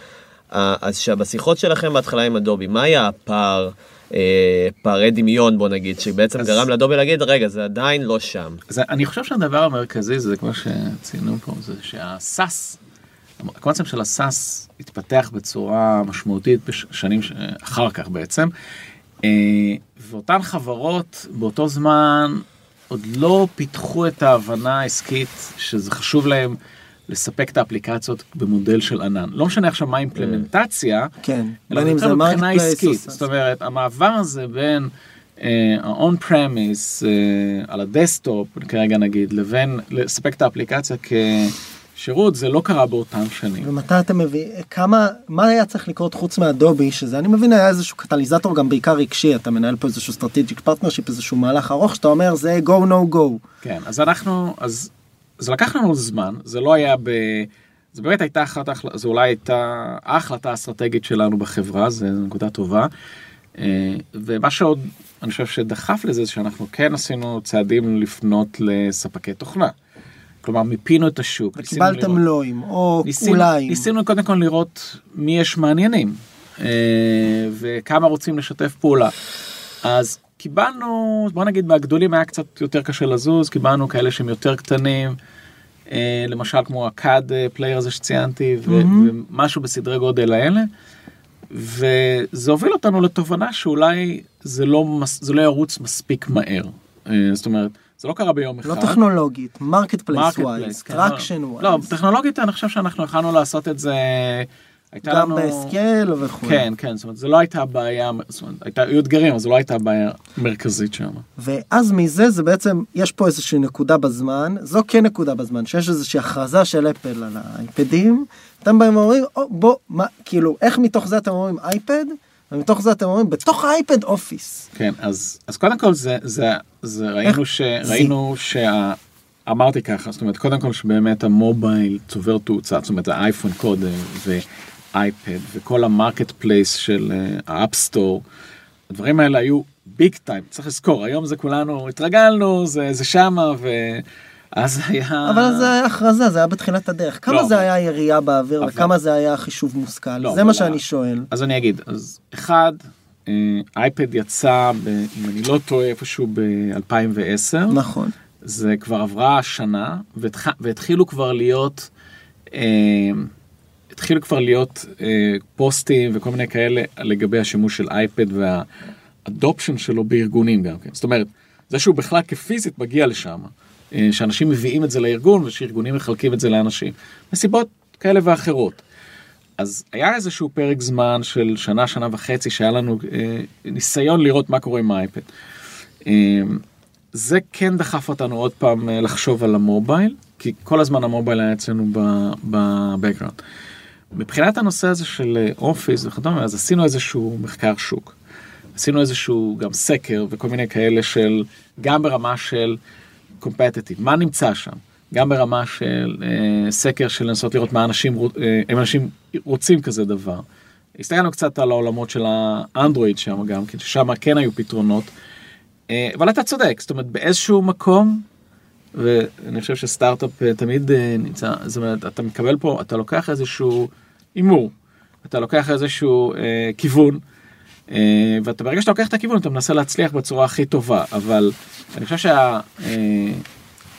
D: אה, אז שבשיחות שלכם בהתחלה עם Adobe, מה היה הפער? אה, פערי דמיון בוא נגיד שבעצם
C: אז-
D: גרם ל Adobe להגיד רגע זה עדיין לא שם.
C: אז אני חושב שהדבר המרכזי זה כמו שציינו פה, זה שה SaaS, הקונספט של ה SaaS התפתח בצורה משמעותית בשנים אחר כך בעצם, אה, ואותן חברות באותו זמן עוד לא פיתחו את ההבנה העסקית שזה חשוב להם לספק את האפליקציות במודל של ענן. לא משנה עכשיו מה האימפלמנטציה,
B: כן,
C: אלא
B: market
C: מבחינה
B: place
C: עסקית. זאת אומרת, המעבר הזה בין ה-on premise אה, על ה desktop, כרגע נגיד, לבין לספק את האפליקציה כשירות, זה לא קרה באותם שנים.
B: ומתי אתם מביאים, כמה, מה היה צריך לקרות חוץ מ Adobe, שזה אני מבין היה איזשהו קטליזטור גם בעיקר רגשי, אתה מנהל פה איזשהו strategic partnership, איזשהו מהלך ארוך, שאתה אומר זה go no go.
C: כן, אז אנחנו, אז זה לקח לנו זמן, זה לא היה ב... זה באמת הייתה אחת, זו אולי הייתה ההחלטה האסטרטגית שלנו בחברה, זו נקודה טובה. אה, ומה שעוד, אני חושב שדחף לזה, זה שאנחנו כן עשינו צעדים לפנות לספקי תוכנה. כלומר, מיפינו את השוק. ניסינו
B: קיבלתם
C: לראות-
B: לואים, או
C: ניסינו,
B: אולי.
C: ניסינו קודם כל לראות מי יש מעניינים אה, וכמה רוצים לשתף פעולה. אז קיבלנו, בוא נגיד מהגדולים היה קצת יותר קשה לזוז, קיבלנו כאלה שהם יותר קטנים, אה, למשל כמו ה CAD player הזה שציינתי, ו-
B: מהמם.
C: ומשהו בסדרי גודל האלה. וזה הוביל אותנו לתובנה שאולי זה לא, מס, זה לא ירוץ מספיק מהר. אה, זאת אומרת, זה לא קרה ביום אחד.
B: לא טכנולוגית,
C: marketplace wise,
B: traction
C: לא,
B: wise.
C: לא, טכנולוגית אני חושב שאנחנו יכולנו לעשות את זה, הייתה
B: גם
C: לנו...
B: ב scale וכו'.
C: כן, כן, זאת אומרת, זה לא הייתה הבעיה, זאת אומרת, הייתה, היו אתגרים, אבל זו לא הייתה הבעיה המרכזית שם.
B: ואז מזה זה בעצם, יש פה איזושהי נקודה בזמן, זו כן נקודה בזמן, שיש איזושהי הכרזה של אפל על האייפדים, אתם באים ואומרים, או, בוא, מה, כאילו, איך מתוך זה אתם אומרים אייפד, ומתוך זה אתם אומרים, בתוך האייפד Office.
C: כן, אז, אז קודם כל זה, זה, זה ראינו, ש, ראינו שה... אמרתי ככה, זאת אומרת, קודם כל שבאמת ה mobile צובר תאוצה, זאת אומרת, האייפון קודם, ואייפד, וכל ה marketplace של אה, ה App Store, הדברים האלה היו big time, צריך לזכור, היום זה כולנו התרגלנו, זה, זה שמה, ואז היה...
B: אבל זה היה הכרזה, זה היה בתחילת הדרך. כמה
C: לא,
B: זה היה ירייה באוויר,
C: אבל-
B: וכמה זה היה חישוב מושכל?
C: לא,
B: זה מה
C: ה-
B: שאני שואל.
C: אז אני אגיד, אז אחד, אה, אייפד יצא, ב, אם אני לא טועה, איפשהו ב-2010.
B: נכון.
C: זה כבר עברה שנה, והתח... והתחילו כבר להיות, אה, התחילו כבר להיות אה, פוסטים וכל מיני כאלה לגבי השימוש של אייפד והאדופשן שלו בארגונים גם כן. זאת אומרת, זה שהוא בכלל כפיזית מגיע לשם, אה, שאנשים מביאים את זה לארגון ושארגונים מחלקים את זה לאנשים, מסיבות כאלה ואחרות. אז היה איזשהו פרק זמן של שנה, שנה וחצי, שהיה לנו אה, ניסיון לראות מה קורה עם האייפד. אה, זה כן דחף אותנו עוד פעם אה, לחשוב על המובייל, כי כל הזמן המובייל היה אצלנו בבקגראונד. מבחינת הנושא הזה של אה, אופיס וכדומה, אז עשינו איזשהו מחקר שוק. עשינו איזשהו גם סקר וכל מיני כאלה של, גם ברמה של קומפטטיב, מה נמצא שם? גם ברמה של אה, סקר של לנסות לראות מה אנשים, אה, אנשים רוצים כזה דבר. הסתכלנו קצת על העולמות של האנדרואיד שם גם, כי שם כן היו פתרונות. אה, אבל אתה צודק, זאת אומרת באיזשהו מקום, ואני חושב שסטארט-אפ אה, תמיד אה, נמצא, זאת אומרת, אתה מקבל פה, אתה לוקח איזשהו הימור, אתה לוקח איזשהו אה, כיוון, אה, ואתה ברגע שאתה לוקח את הכיוון אתה מנסה להצליח בצורה הכי טובה, אבל אני חושב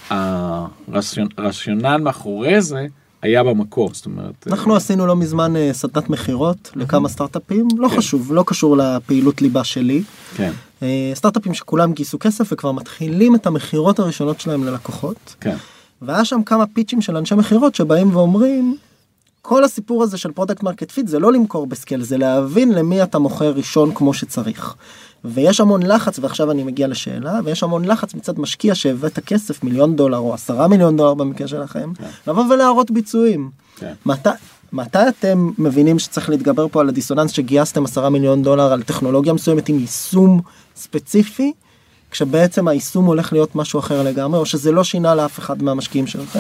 C: שהרציונל מאחורי זה היה במקום, זאת אומרת, אה,
B: אנחנו עשינו לא מזמן אה, סדנת מכירות לכמה סטארט-אפים, לא
C: כן.
B: חשוב, לא קשור לפעילות ליבה שלי.
C: כן,
B: אה, סטארט-אפים שכולם גייסו כסף וכבר מתחילים את המכירות הראשונות שלהם ללקוחות.
C: כן,
B: והיה שם כמה פיצ'ים של אנשי מכירות שבאים ואומרים, כל הסיפור הזה של product market fit זה לא למכור ב scale, זה להבין למי אתה מוכר ראשון כמו שצריך. ויש המון לחץ, ועכשיו אני מגיע לשאלה, ויש המון לחץ מצד משקיע שהבאת כסף, מיליון דולר או עשרה מיליון דולר במקרה שלכם, לבוא ולהראות ביצועים.
C: כן.
B: מתי, מתי אתם מבינים שצריך להתגבר פה על הדיסוננס שגייסתם עשרה מיליון דולר על טכנולוגיה מסוימת עם יישום ספציפי, כשבעצם היישום הולך להיות משהו אחר לגמרי, או שזה לא שינה לאף אחד מהמשקיעים שלכם?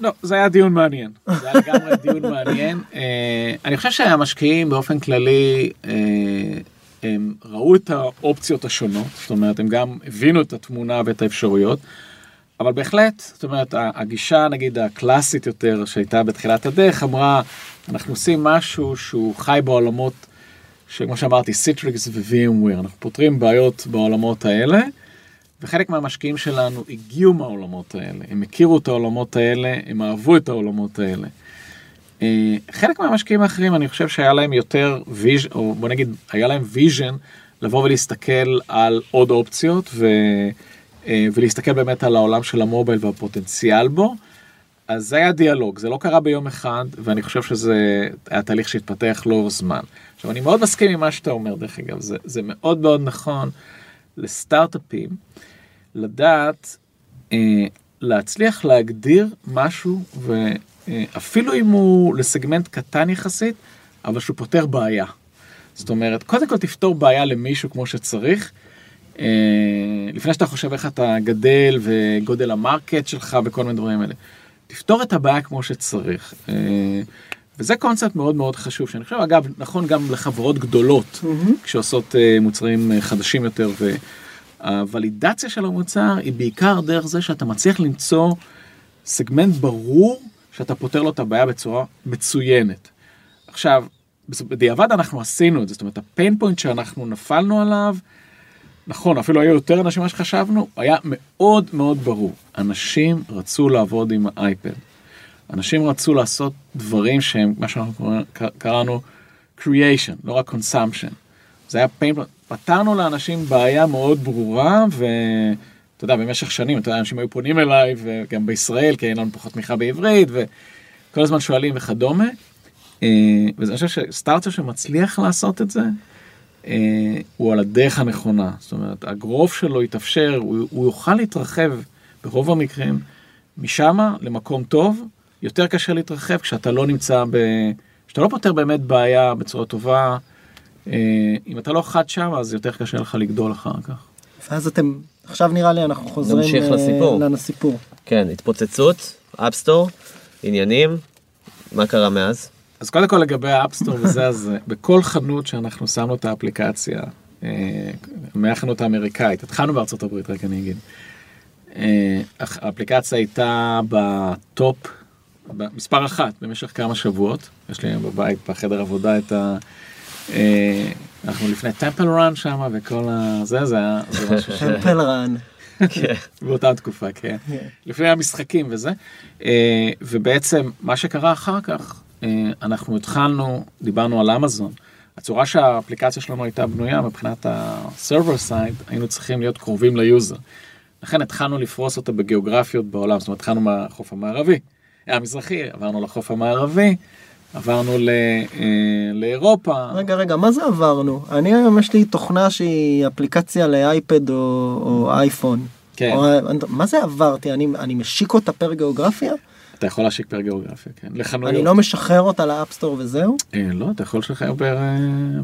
C: לא, זה היה דיון מעניין, זה היה לגמרי דיון מעניין. אה, אני חושב שהמשקיעים באופן כללי, אה, הם ראו את האופציות השונות, זאת אומרת, הם גם הבינו את התמונה ואת האפשרויות, אבל בהחלט, זאת אומרת, הגישה נגיד הקלאסית יותר שהייתה בתחילת הדרך, אמרה, אנחנו עושים משהו שהוא חי בעולמות, שכמו שאמרתי, Citrix ו-VMware, אנחנו פותרים בעיות בעולמות האלה. וחלק מהמשקיעים שלנו הגיעו מהעולמות האלה, הם הכירו את העולמות האלה, הם אהבו את העולמות האלה. אה, חלק מהמשקיעים האחרים, אני חושב שהיה להם יותר vision, או בוא נגיד, היה להם vision לבוא ולהסתכל על עוד אופציות ו, אה, ולהסתכל באמת על העולם של המובייל והפוטנציאל בו. אז זה היה דיאלוג, זה לא קרה ביום אחד, ואני חושב שזה היה תהליך שהתפתח לאור זמן. עכשיו, אני מאוד מסכים עם מה שאתה אומר, דרך אגב, זה, זה מאוד מאוד נכון לסטארט-אפים, לדעת, אה, להצליח להגדיר משהו, ואפילו אם הוא לסגמנט קטן יחסית, אבל שהוא פותר בעיה. זאת אומרת, קודם כל תפתור בעיה למישהו כמו שצריך, אה, לפני שאתה חושב איך אתה גדל וגודל המרקט שלך וכל מיני דברים האלה. תפתור את הבעיה כמו שצריך. אה, וזה קונספט מאוד מאוד חשוב, שאני חושב, אגב, נכון גם לחברות גדולות, כשעושות אה, מוצרים אה, חדשים יותר, והוולידציה של המוצר היא בעיקר דרך זה שאתה מצליח למצוא סגמנט ברור שאתה פותר לו את הבעיה בצורה מצוינת. עכשיו, בדיעבד אנחנו עשינו את זה, זאת אומרת, הפיין פוינט שאנחנו נפלנו עליו, נכון, אפילו היו יותר אנשים ממה שחשבנו, היה מאוד מאוד ברור. אנשים רצו לעבוד עם האייפד. אנשים רצו לעשות דברים שהם, מה שאנחנו קראנו creation, לא רק consumption. זה היה pain, פתרנו לאנשים בעיה מאוד ברורה, ואתה יודע, במשך שנים, אתה יודע, אנשים היו פונים אליי, וגם בישראל, כי אין לנו פחות תמיכה בעברית, וכל הזמן שואלים וכדומה. אה, ואני חושב שסטארט-אפ שמצליח לעשות את זה, אה, הוא על הדרך הנכונה. זאת אומרת, הגרוף שלו יתאפשר, הוא, הוא יוכל להתרחב ברוב המקרים משם למקום טוב. יותר קשה להתרחב כשאתה לא נמצא ב... כשאתה לא פותר באמת בעיה בצורה טובה, אה, אם אתה לא חד שם אז יותר קשה לך לגדול אחר כך.
B: ואז אתם, עכשיו נראה לי אנחנו חוזרים
D: נמשיך
B: אה,
D: לסיפור.
B: לסיפור.
D: כן, התפוצצות, אפסטור, עניינים, מה קרה מאז?
C: אז קודם כל לגבי ה App Store וזה אז אה, בכל חנות שאנחנו שמנו את האפליקציה אה, מהחנות האמריקאית התחלנו בארצות הברית רק אני אגיד. האפליקציה הייתה ב top מספר אחת במשך כמה שבועות יש לי בבית בחדר עבודה את ה... אה, אנחנו לפני טמפל רן שם וכל הזה זה היה זה ש...
B: טמפל רן.
D: כן.
C: באותה תקופה, כן. לפני המשחקים וזה. אה, ובעצם מה שקרה אחר כך, אה, אנחנו התחלנו, דיברנו על אמזון. הצורה שהאפליקציה שלנו הייתה בנויה מבחינת ה-server side, היינו צריכים להיות קרובים ליוזר. לכן התחלנו לפרוס אותה בגיאוגרפיות בעולם, זאת אומרת התחלנו מהחוף המערבי, המזרחי, עברנו לחוף המערבי, עברנו ל, אה, לאירופה.
B: רגע רגע מה זה עברנו? אני היום יש לי תוכנה שהיא אפליקציה לאייפד או, או אייפון.
C: כן.
B: או, מה זה עברתי? אני, אני משיק אותה per גיאוגרפיה?
C: אתה יכול להשיק per גיאוגרפיה, כן. לחנויות.
B: אני לא משחרר אותה ל App Store וזהו?
C: אה, לא, אתה יכול לשחרר per, אה,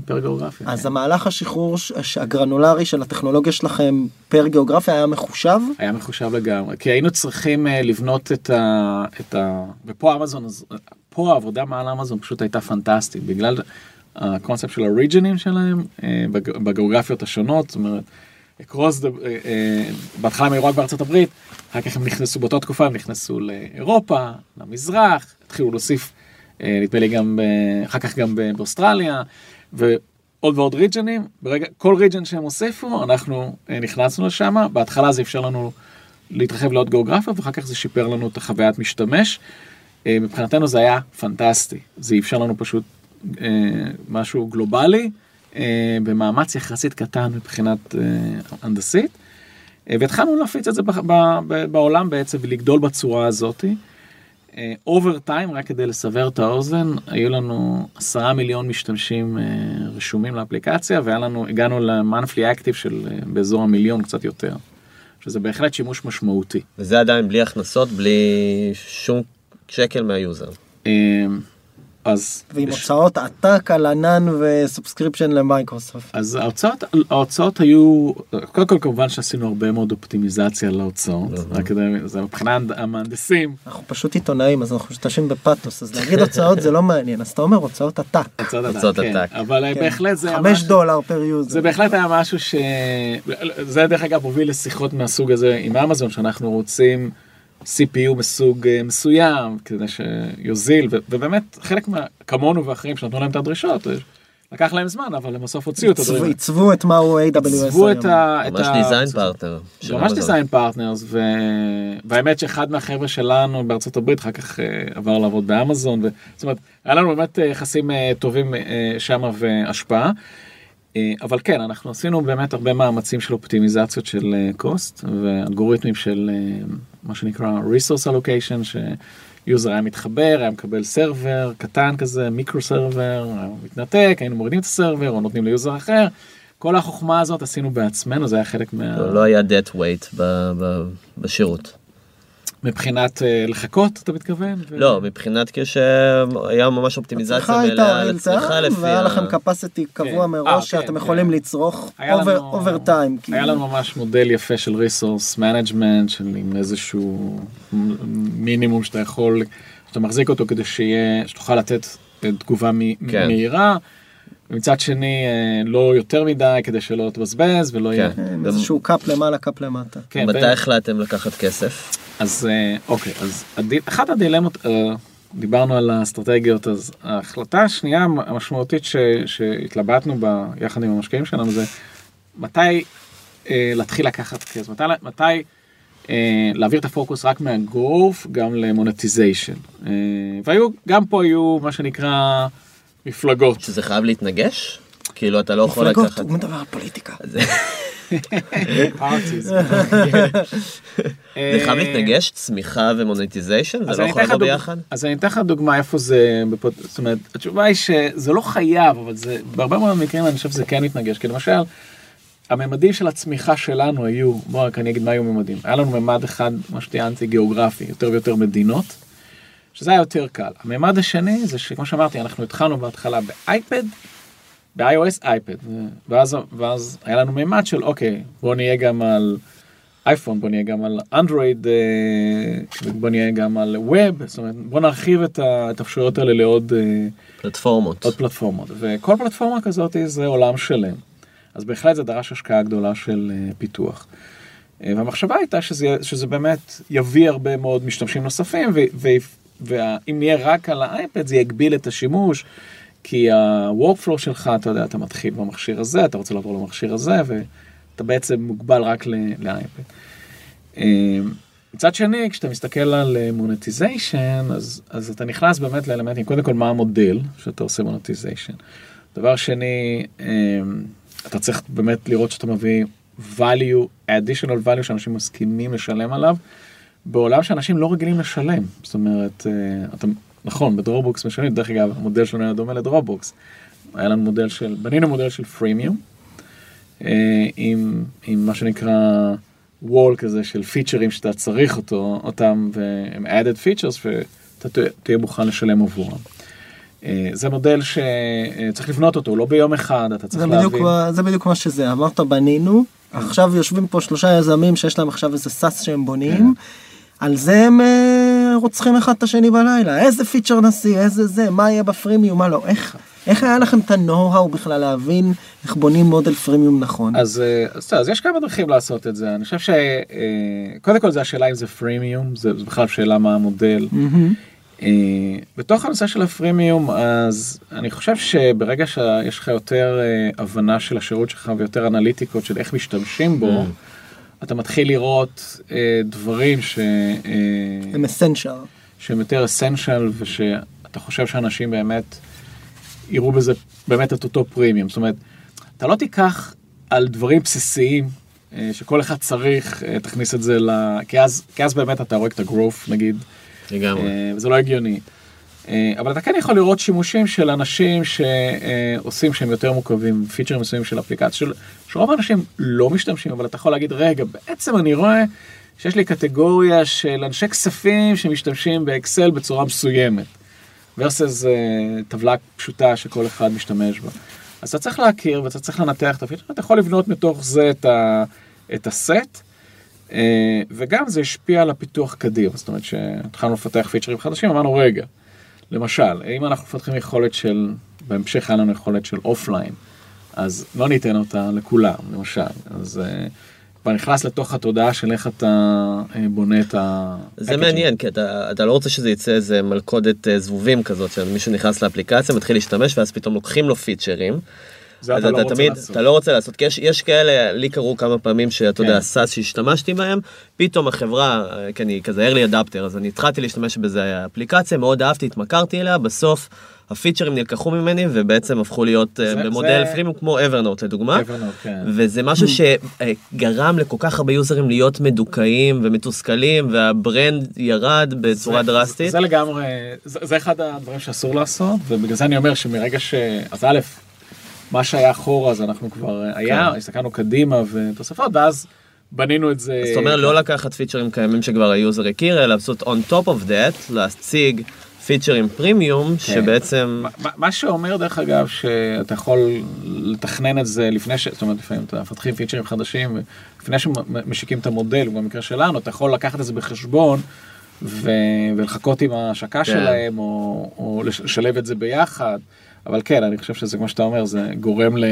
C: per גיאוגרפיה.
B: אז
C: כן.
B: המהלך השחרור הגרנולרי של הטכנולוגיה שלכם פר גיאוגרפיה היה מחושב?
C: היה מחושב לגמרי, כי היינו צריכים uh, לבנות את ה... את ה... ופה אמזון, פה העבודה מעל אמזון פשוט הייתה פנטסטית, בגלל הקונספט של הריג'נים שלהם, בג... בגיאוגרפיות השונות, זאת אומרת, across the... uh, uh, בהתחלה הם היו רק בארצות הברית, אחר כך הם נכנסו, באותה תקופה הם נכנסו לאירופה, למזרח, התחילו להוסיף, uh, נדמה לי גם. אחר כך גם באוסטרליה, ועוד ועוד ריג'נים, ברגע, כל ריג'ן שהם הוסיפו, אנחנו נכנסנו לשם, בהתחלה זה אפשר לנו להתרחב לעוד גיאוגרפיות, ואחר כך זה שיפר לנו את החוויית משתמש. אה, מבחינתנו זה היה פנטסטי, זה אפשר לנו פשוט אה, משהו גלובלי, אה, במאמץ יחסית קטן מבחינת אה, הנדסית, אה, והתחלנו להפיץ את זה ב- ב- ב- בעולם בעצם ולגדול בצורה הזאתי. over time, רק כדי לסבר את האוזן, היו לנו עשרה מיליון משתמשים אה, רשומים לאפליקציה, והיה לנו, הגענו ל-monthly active של אה, באזור המיליון קצת יותר, שזה בהחלט שימוש משמעותי.
D: וזה עדיין בלי הכנסות, בלי שום שקל מהיוזר.
C: אז
B: ועם
C: יש-
B: הוצאות עתק על ענן ו subscription למייקרוסופט.
C: אז ההוצאות, ההוצאות היו, קודם כל כמובן שעשינו הרבה מאוד אופטימיזציה להוצאות, רק כדי, זה מבחינת המהנדסים,
B: אנחנו פשוט עיתונאים אז אנחנו משתמשים בפאתוס אז להגיד הוצאות זה לא מעניין אז אתה אומר הוצאות עתק.
C: הוצאות עתק, כן.
D: עתק.
C: אבל
B: כן.
C: בהחלט זה היה
B: חמש
C: משהו-
B: דולר per user.
C: זה בהחלט היה משהו ש... זה דרך אגב הוביל לשיחות מהסוג הזה עם אמזון שאנחנו רוצים CPU מסוג אה, מסוים כדי שיוזיל ו- ובאמת חלק מה... כמונו ואחרים שנתנו להם את הדרישות אה, לקח להם זמן אבל הם בסוף הוציאו את הדברים.
B: עיצבו את מהו AWS
C: עיצבו. את ה... את
D: ממש דיזיין פרטנר.
C: ממש. design partners. והאמת שאחד מהחבר'ה שלנו בארצות הברית אחר כך אה, עבר לעבוד באמזון ו... זאת אומרת היה לנו באמת יחסים טובים שמה והשפעה. אה, אבל כן אנחנו עשינו באמת הרבה מאמצים של אופטימיזציות של cost ואלגוריתמים של אה, מה שנקרא resource allocation ש user היה מתחבר היה מקבל סרבר קטן כזה micro server מתנתק היינו מורידים את הסרבר או נותנים ל user אחר. כל החוכמה הזאת עשינו בעצמנו זה היה חלק מה...
D: לא לא היה dead weight בשירות.
C: מבחינת אה, לחכות אתה מתכוון?
D: לא, מבחינת כשהיה ממש אופטימיזציה מלאה לצריכה לפי...
B: והיה לכם capacity קבוע
C: כן.
B: מראש
C: אה,
B: שאתם
C: כן,
B: יכולים
C: כן.
B: לצרוך
C: לנו-
B: over time.
C: היה לנו ממש מודל יפה של resource management של עם איזשהו מינימום שאתה יכול, שאתה מחזיק אותו כדי שיהיה, שתוכל לתת אה, תגובה מ-. מהירה. ומצד שני לא יותר מדי כדי שלא תבזבז ולא יהיה.
B: איזשהו cap למעלה cap למטה.
D: מתי החלטתם לקחת כסף?
C: אז אה, אוקיי, אז הדי- אחת הדילמות, אה, דיברנו על האסטרטגיות, אז ההחלטה השנייה המשמעותית ש, שהתלבטנו בה יחד עם המשקיעים שלנו זה מתי אה, להתחיל לקחת כסף, מתי, מתי אה, להעביר את הפוקוס רק מה growth גם ל monetization. אה, והיו, גם פה היו מה שנקרא מפלגות.
D: שזה חייב להתנגש? כאילו אתה לא יכול
B: מפלגות,
D: לקחת...
B: הוא מדבר על פוליטיקה.
C: parties.
D: זה חייב
C: אה,
D: להתנגש? צמיחה ו monetization?
C: זה
D: לא יכול לבוא ביחד?
C: אז אני אתן לך דוגמה איפה זה. זאת אומרת, התשובה היא שזה לא חייב, אבל זה, בהרבה מאוד מקרים אני חושב שזה כן מתנגש, כי למשל, הממדים של הצמיחה שלנו היו, בוא רק אני אגיד מה היו ממדים, היה לנו ממד אחד, מה שציינתי, גיאוגרפי, יותר ויותר מדינות, שזה היה יותר קל. הממד השני זה שכמו שאמרתי, אנחנו התחלנו בהתחלה באייפד, ב-iOS אייפד, ואז, ואז היה לנו מימד של אוקיי, בוא נהיה גם על אייפון, בוא נהיה גם על אנדרואיד, אה, בוא נהיה גם על ווב, זאת אומרת, בוא נרחיב את האפשרויות האלה לעוד אה,
D: פלטפורמות.
C: עוד פלטפורמות, וכל פלטפורמה כזאת זה עולם שלם. אז בהחלט זה דרש השקעה גדולה של אה, פיתוח. והמחשבה הייתה שזה, שזה באמת יביא הרבה מאוד משתמשים נוספים, ואם נהיה רק על האייפד זה יגביל את השימוש, כי ה-workflow שלך, אתה יודע, אתה מתחיל במכשיר הזה, אתה רוצה לעבור למכשיר הזה, ואתה בעצם מוגבל רק לאייפד. אה, מצד שני, כשאתה מסתכל על monetization, אז, אז אתה נכנס באמת לאלמנטים, קודם כל מה המודל שאתה עושה monetization. דבר שני, אתה צריך באמת לראות שאתה מביא value, additional value שאנשים מסכימים לשלם עליו, בעולם שאנשים לא רגילים לשלם. זאת אומרת, אה, אתה, נכון, ב Dropbox משלמים, דרך אגב, המודל שלנו היה דומה ל Dropbox. היה לנו מודל של, בנינו מודל של freemium, אה, עם, עם מה שנקרא wall כזה של פיצ'רים שאתה צריך אותו, אותם, והם added features, ואתה תהיה מוכן לשלם עבורם. אה, זה מודל שצריך לבנות אותו, לא ביום אחד, אתה צריך
B: זה
C: להבין.
B: בדיוק, זה בדיוק מה שזה, אמרת בנינו, עכשיו יושבים פה שלושה יזמים שיש להם עכשיו איזה SaaS שהם בונים,
C: כן.
B: על זה הם אה, רוצחים אחד את השני בלילה, איזה פיצ'ר נשיא, איזה זה, מה יהיה בפרימיום, מה לא, איך, איך היה לכם את ה-know-how בכלל להבין איך בונים מודל פרימיום נכון?
C: אז, אה, אז, אז יש כמה דרכים לעשות את זה, אני חושב שקודם כל זה השאלה אם זה פרימיום, זה, זה בכלל שאלה מה המודל. אה, בתוך הנושא של הפרימיום אז אני חושב שברגע שיש לך יותר אה, הבנה של השירות שלך ויותר אנליטיקות של איך משתמשים בו, אתה מתחיל לראות אה, דברים ש, אה,
B: הם אסנשל.
C: שהם יותר אסנשל ושאתה חושב שאנשים באמת יראו בזה באמת את אותו פרימיום. זאת אומרת, אתה לא תיקח על דברים בסיסיים אה, שכל אחד צריך, אה, תכניס את זה ל... כי אז, כי אז באמת אתה רואה את הגרוף נגיד.
D: לגמרי.
C: אה, וזה לא הגיוני. אה, אבל אתה כן יכול לראות שימושים של אנשים שעושים שהם יותר מורכבים, פיצ'רים מסוימים של אפליקציה, של- שרוב האנשים לא משתמשים, אבל אתה יכול להגיד, רגע, בעצם אני רואה שיש לי קטגוריה של אנשי כספים שמשתמשים באקסל בצורה מסוימת, versus אה, טבלה פשוטה שכל אחד משתמש בה. אז אתה צריך להכיר ואתה צריך לנתח את הפיצ'ר, אתה יכול לבנות מתוך זה את, ה, את הסט. אה, וגם זה השפיע על הפיתוח קדימה, זאת אומרת שהתחלנו לפתח פיצ'רים חדשים, אמרנו רגע, למשל, אם אנחנו מפתחים יכולת של, בהמשך היה לנו יכולת של offline, אז לא ניתן אותה לכולם, למשל, אז אה, כבר נכנס לתוך התודעה של איך אתה אה, בונה את ה...
D: זה מעניין כי אתה, אתה לא רוצה שזה יצא איזה מלכודת אה, זבובים כזאת שמישהו נכנס לאפליקציה מתחיל להשתמש ואז פתאום לוקחים לו פיצ'רים.
C: זה
D: אז
C: אתה לא
D: אתה תמיד,
C: לעשות.
D: אתה לא רוצה לעשות, כי יש, יש כאלה, לי קרו כמה פעמים שאתה יודע,
C: כן.
D: SaaS שהשתמשתי בהם, פתאום החברה, כי אני כזה early adapter, אז אני התחלתי להשתמש בזה אפליקציה, מאוד אהבתי, התמכרתי אליה, בסוף הפיצ'רים נלקחו ממני ובעצם הפכו להיות אה,
C: זה-
D: במודל
C: זה-
D: פרימיום כמו Evernote לדוגמה.
C: Evernote, כן.
D: וזה משהו שגרם לכל כך הרבה יוזרים להיות מדוכאים ומתוסכלים וה brand ירד בצורה
C: זה-
D: דרסטית.
C: זה לגמרי, זה, זה אחד הדברים שאסור לעשות, ובגלל זה אני אומר שמרגע ש... אז א', מה שהיה אחורה אז אנחנו כבר היה, הסתכלנו קדימה ותוספות, ואז בנינו את זה.
D: זאת אומרת לא לקחת פיצ'רים קיימים שכבר היוזר הכיר אלא לעשות on top of that להציג פיצ'רים פרימיום שבעצם
C: מה- שאומר דרך אגב שאתה יכול לתכנן את זה לפני ש... זאת אומרת לפעמים אתה מפתחים פיצ'רים חדשים לפני שמשיקים את המודל במקרה שלנו אתה יכול לקחת את זה בחשבון ו... ולחכות עם ההשקה שלהם או, או לש- לשלב את זה ביחד. אבל כן אני חושב שזה כמו שאתה אומר זה גורם ל...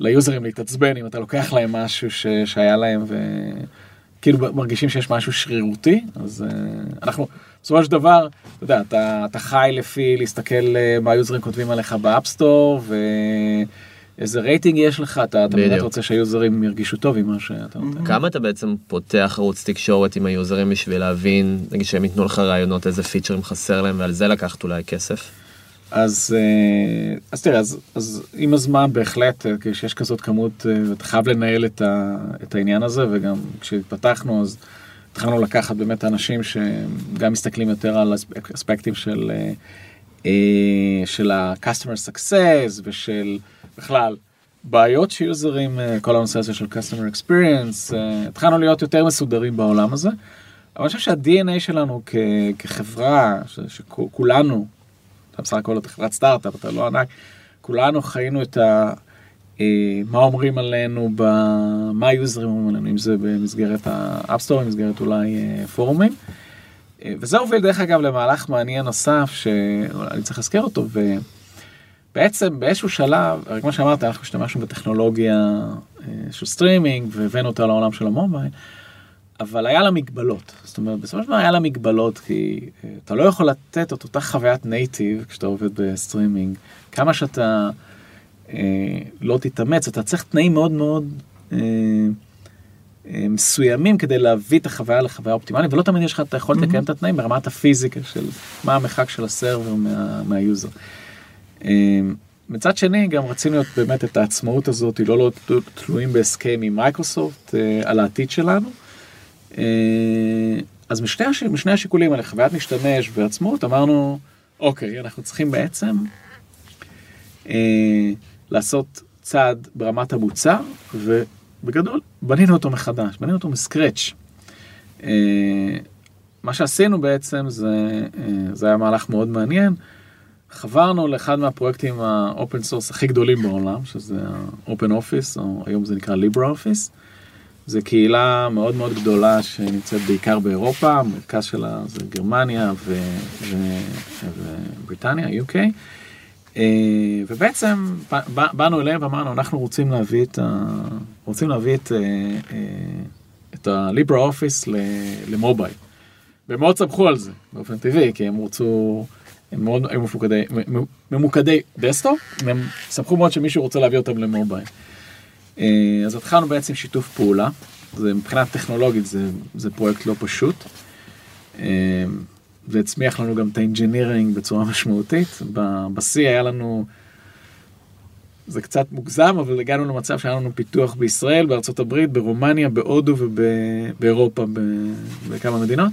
C: ליוזרים להתעצבן אם אתה לוקח להם משהו ש... שהיה להם וכאילו מרגישים שיש משהו שרירותי אז uh, אנחנו בסופו של דבר אתה יודע אתה, אתה חי לפי להסתכל אה, מה היוזרים כותבים עליך ב App Store ואיזה רייטינג יש לך אתה, אתה באמת. רוצה שהיוזרים ירגישו טוב עם מה שאתה נותן.
D: כמה אתה בעצם פותח ערוץ תקשורת עם היוזרים בשביל להבין נגיד שהם ייתנו לך רעיונות איזה פיצ'רים חסר להם ועל זה לקחת אולי כסף.
C: אז, אה, אז תראה, אז, אז עם הזמן בהחלט, אה, כשיש כזאת כמות, אה, אתה חייב לנהל את, ה, את העניין הזה, וגם כשהתפתחנו, אז התחלנו לקחת באמת אנשים שגם מסתכלים יותר על אספ- אספקטים של, של ה-customer success ושל בכלל בעיות שיוזרים, כל הנושא הזה של customer experience, התחלנו להיות יותר מסודרים בעולם הזה. אבל אני חושב שה-DNA שלנו כ- כחברה, ש- שכולנו, אתה בסך הכל אתה חברת סטארט-אפ, אתה לא ענק, כולנו חיינו את ה... אה, מה אומרים עלינו, ב... מה היוזרים אומרים עלינו, אם זה במסגרת ה App Store, במסגרת אולי אה, פורומים. אה, וזה הוביל דרך אגב למהלך מעניין נוסף שאני צריך להזכיר אותו, ובעצם באיזשהו שלב, הרי כמו שאמרת, אנחנו השתמשנו בטכנולוגיה של סטרימינג והבאנו אותה לעולם של המובייל, אבל היה לה מגבלות. זאת אומרת, בסופו של דבר היה לה מגבלות, כי אה, אתה לא יכול לתת את אותה חוויית native כשאתה עובד בסטרימינג, כמה שאתה אה, לא תתאמץ, אתה צריך תנאים מאוד מאוד... אה, אה, מסוימים כדי להביא את החוויה לחוויה אופטימלית ולא תמיד יש לך את היכולת לקיים את התנאים ברמת הפיזיקה של מה המרחק של ה server מה, מהיוזר. אה, מצד שני גם רצינו להיות באמת את העצמאות הזאת לא להיות תלויים בהסכם עם מייקרוסופט אה, על העתיד שלנו. אז משני, הש... משני השיקולים האלה חוויית משתמש ועצמאות אמרנו אוקיי אנחנו צריכים בעצם אה, לעשות צעד ברמת המוצר ו... בגדול, בנינו אותו מחדש, בנינו אותו מ scratch. אה, מה שעשינו בעצם זה, אה, זה היה מהלך מאוד מעניין. חברנו לאחד מהפרויקטים ה open source הכי גדולים בעולם, שזה ה-open office, או היום זה נקרא LibreOffice. זו קהילה מאוד מאוד גדולה שנמצאת בעיקר באירופה, המרכז שלה זה גרמניה ובריטניה, UK. אה, ובעצם באנו אליהם ואמרנו אנחנו רוצים להביא את, ה... רוצים להביא את, אה, אה, את ה LibreOffice למובייל. והם מאוד שמחו על זה באופן טבעי כי הם רצו, הם מאוד היו ממוקדי desktop, הם שמחו מאוד שמישהו רוצה להביא אותם למובייל. אז התחלנו בעצם שיתוף פעולה, זה מבחינה טכנולוגית זה, זה פרויקט לא פשוט. זה הצמיח לנו גם את ה engineering בצורה משמעותית. בשיא היה לנו, זה קצת מוגזם, אבל הגענו למצב שהיה לנו פיתוח בישראל, בארצות הברית, ברומניה, בהודו ובאירופה, בכמה מדינות.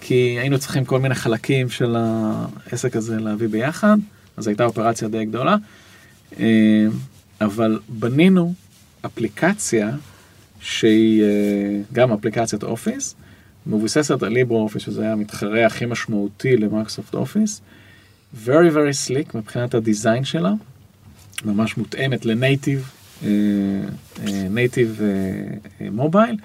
C: כי היינו צריכים כל מיני חלקים של העסק הזה להביא ביחד, אז הייתה אופרציה די גדולה. אה, אבל בנינו אפליקציה שהיא אה, גם אפליקציית אופיס, מבוססת על LibreOffice, שזה היה המתחרה הכי משמעותי למיקרוסופט אופיס. very very slick מבחינת ה design שלה, ממש מותאמת ל native, native מובייל,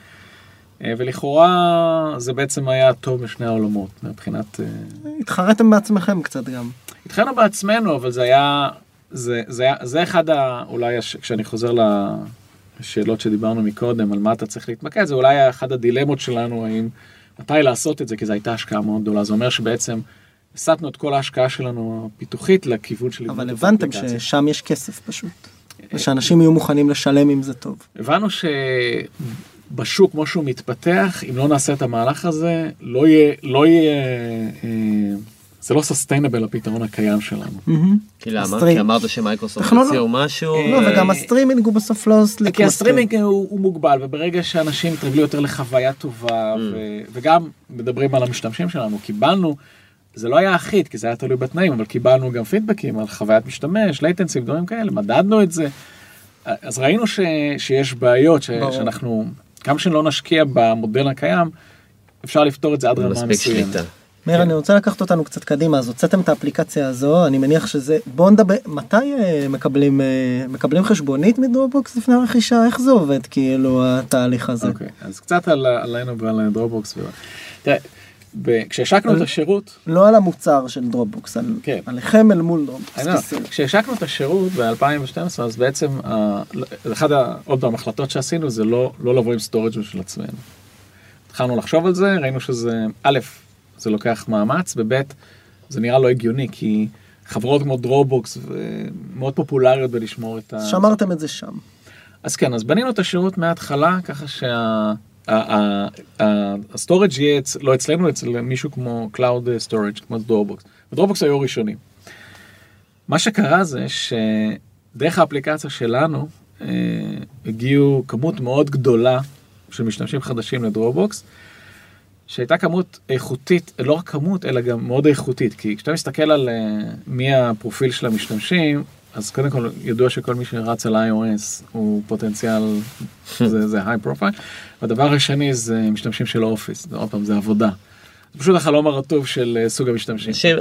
C: ולכאורה זה בעצם היה טוב משני העולמות מבחינת... אה,
B: התחרתם בעצמכם קצת גם.
C: התחרינו בעצמנו, אבל זה היה, זה, זה, זה אחד ה... אולי הש, כשאני חוזר לשאלות שדיברנו מקודם, על מה אתה צריך להתמקד, זה אולי אחד הדילמות שלנו, האם... מתי לעשות את זה, כי זו הייתה השקעה מאוד גדולה. זה אומר שבעצם הסטנו את כל ההשקעה שלנו הפיתוחית לכיוון של...
B: אבל הבנתם ששם יש כסף פשוט. ושאנשים יהיו מוכנים לשלם אם זה טוב.
C: הבנו שבשוק כמו שהוא מתפתח, אם לא נעשה את המהלך הזה, לא יהיה, לא יהיה, אה, זה לא סוסטיינבל הפתרון הקיים שלנו.
D: כי למה? כי אמרת שמייקרוסופט הציעו משהו.
B: לא, וגם הסטרימינג הוא בסוף לא
C: slick. כי הסטרימינג הוא מוגבל, וברגע שאנשים יתרגלו יותר לחוויה טובה, mm. וגם מדברים על המשתמשים שלנו, קיבלנו, זה לא היה אחיד, כי זה היה תלוי בתנאים, אבל קיבלנו גם פידבקים על חוויית משתמש, latencies, דברים כאלה, מדדנו את זה. אז ראינו שיש בעיות, שאנחנו, כמה שלא נשקיע במודל הקיים, אפשר לפתור את זה עד רמה מסוימת.
B: מאיר, כן. אני רוצה לקחת אותנו קצת קדימה, אז הוצאתם את האפליקציה הזו, אני מניח שזה, בואו נדבר, מתי אה, מקבלים, אה, מקבלים חשבונית מדרופבוקס לפני הרכישה? איך זה עובד, כאילו, התהליך הזה?
C: אוקיי, אז קצת עלינו ועל דרופבוקס. תראה, כשהשקנו את השירות...
B: לא על המוצר של דרופבוקס, על, כן. עליכם אל מול דרופבוקס.
C: כשהשקנו את השירות ב-2012, אז בעצם, אחת עוד פעם החלטות שעשינו זה לא, לא לבוא עם storage של עצמנו. התחלנו לחשוב על זה, ראינו שזה, א', זה לוקח מאמץ, וב' זה נראה לא הגיוני, כי חברות כמו דרופבוקס מאוד פופולריות בלשמור את ה...
B: שמרתם את זה שם.
C: אז כן, אז בנינו את השירות מההתחלה, ככה שה storage יהיה לא אצלנו, אצל מישהו כמו Cloud Storage, כמו דרופבוקס. ודרופבוקס היו ראשונים. מה שקרה זה שדרך האפליקציה שלנו אה, הגיעו כמות מאוד גדולה של משתמשים חדשים לדרופבוקס. שהייתה כמות איכותית, לא רק כמות, אלא גם מאוד איכותית. כי כשאתה מסתכל על uh, מי הפרופיל של המשתמשים, אז קודם כל ידוע שכל מי שרץ על iOS הוא פוטנציאל, זה, זה high profile. והדבר השני זה משתמשים של אופיס, עוד פעם זה עבודה. זה פשוט החלום הרטוב של אה, סוג המשתמשים.
D: אנשים-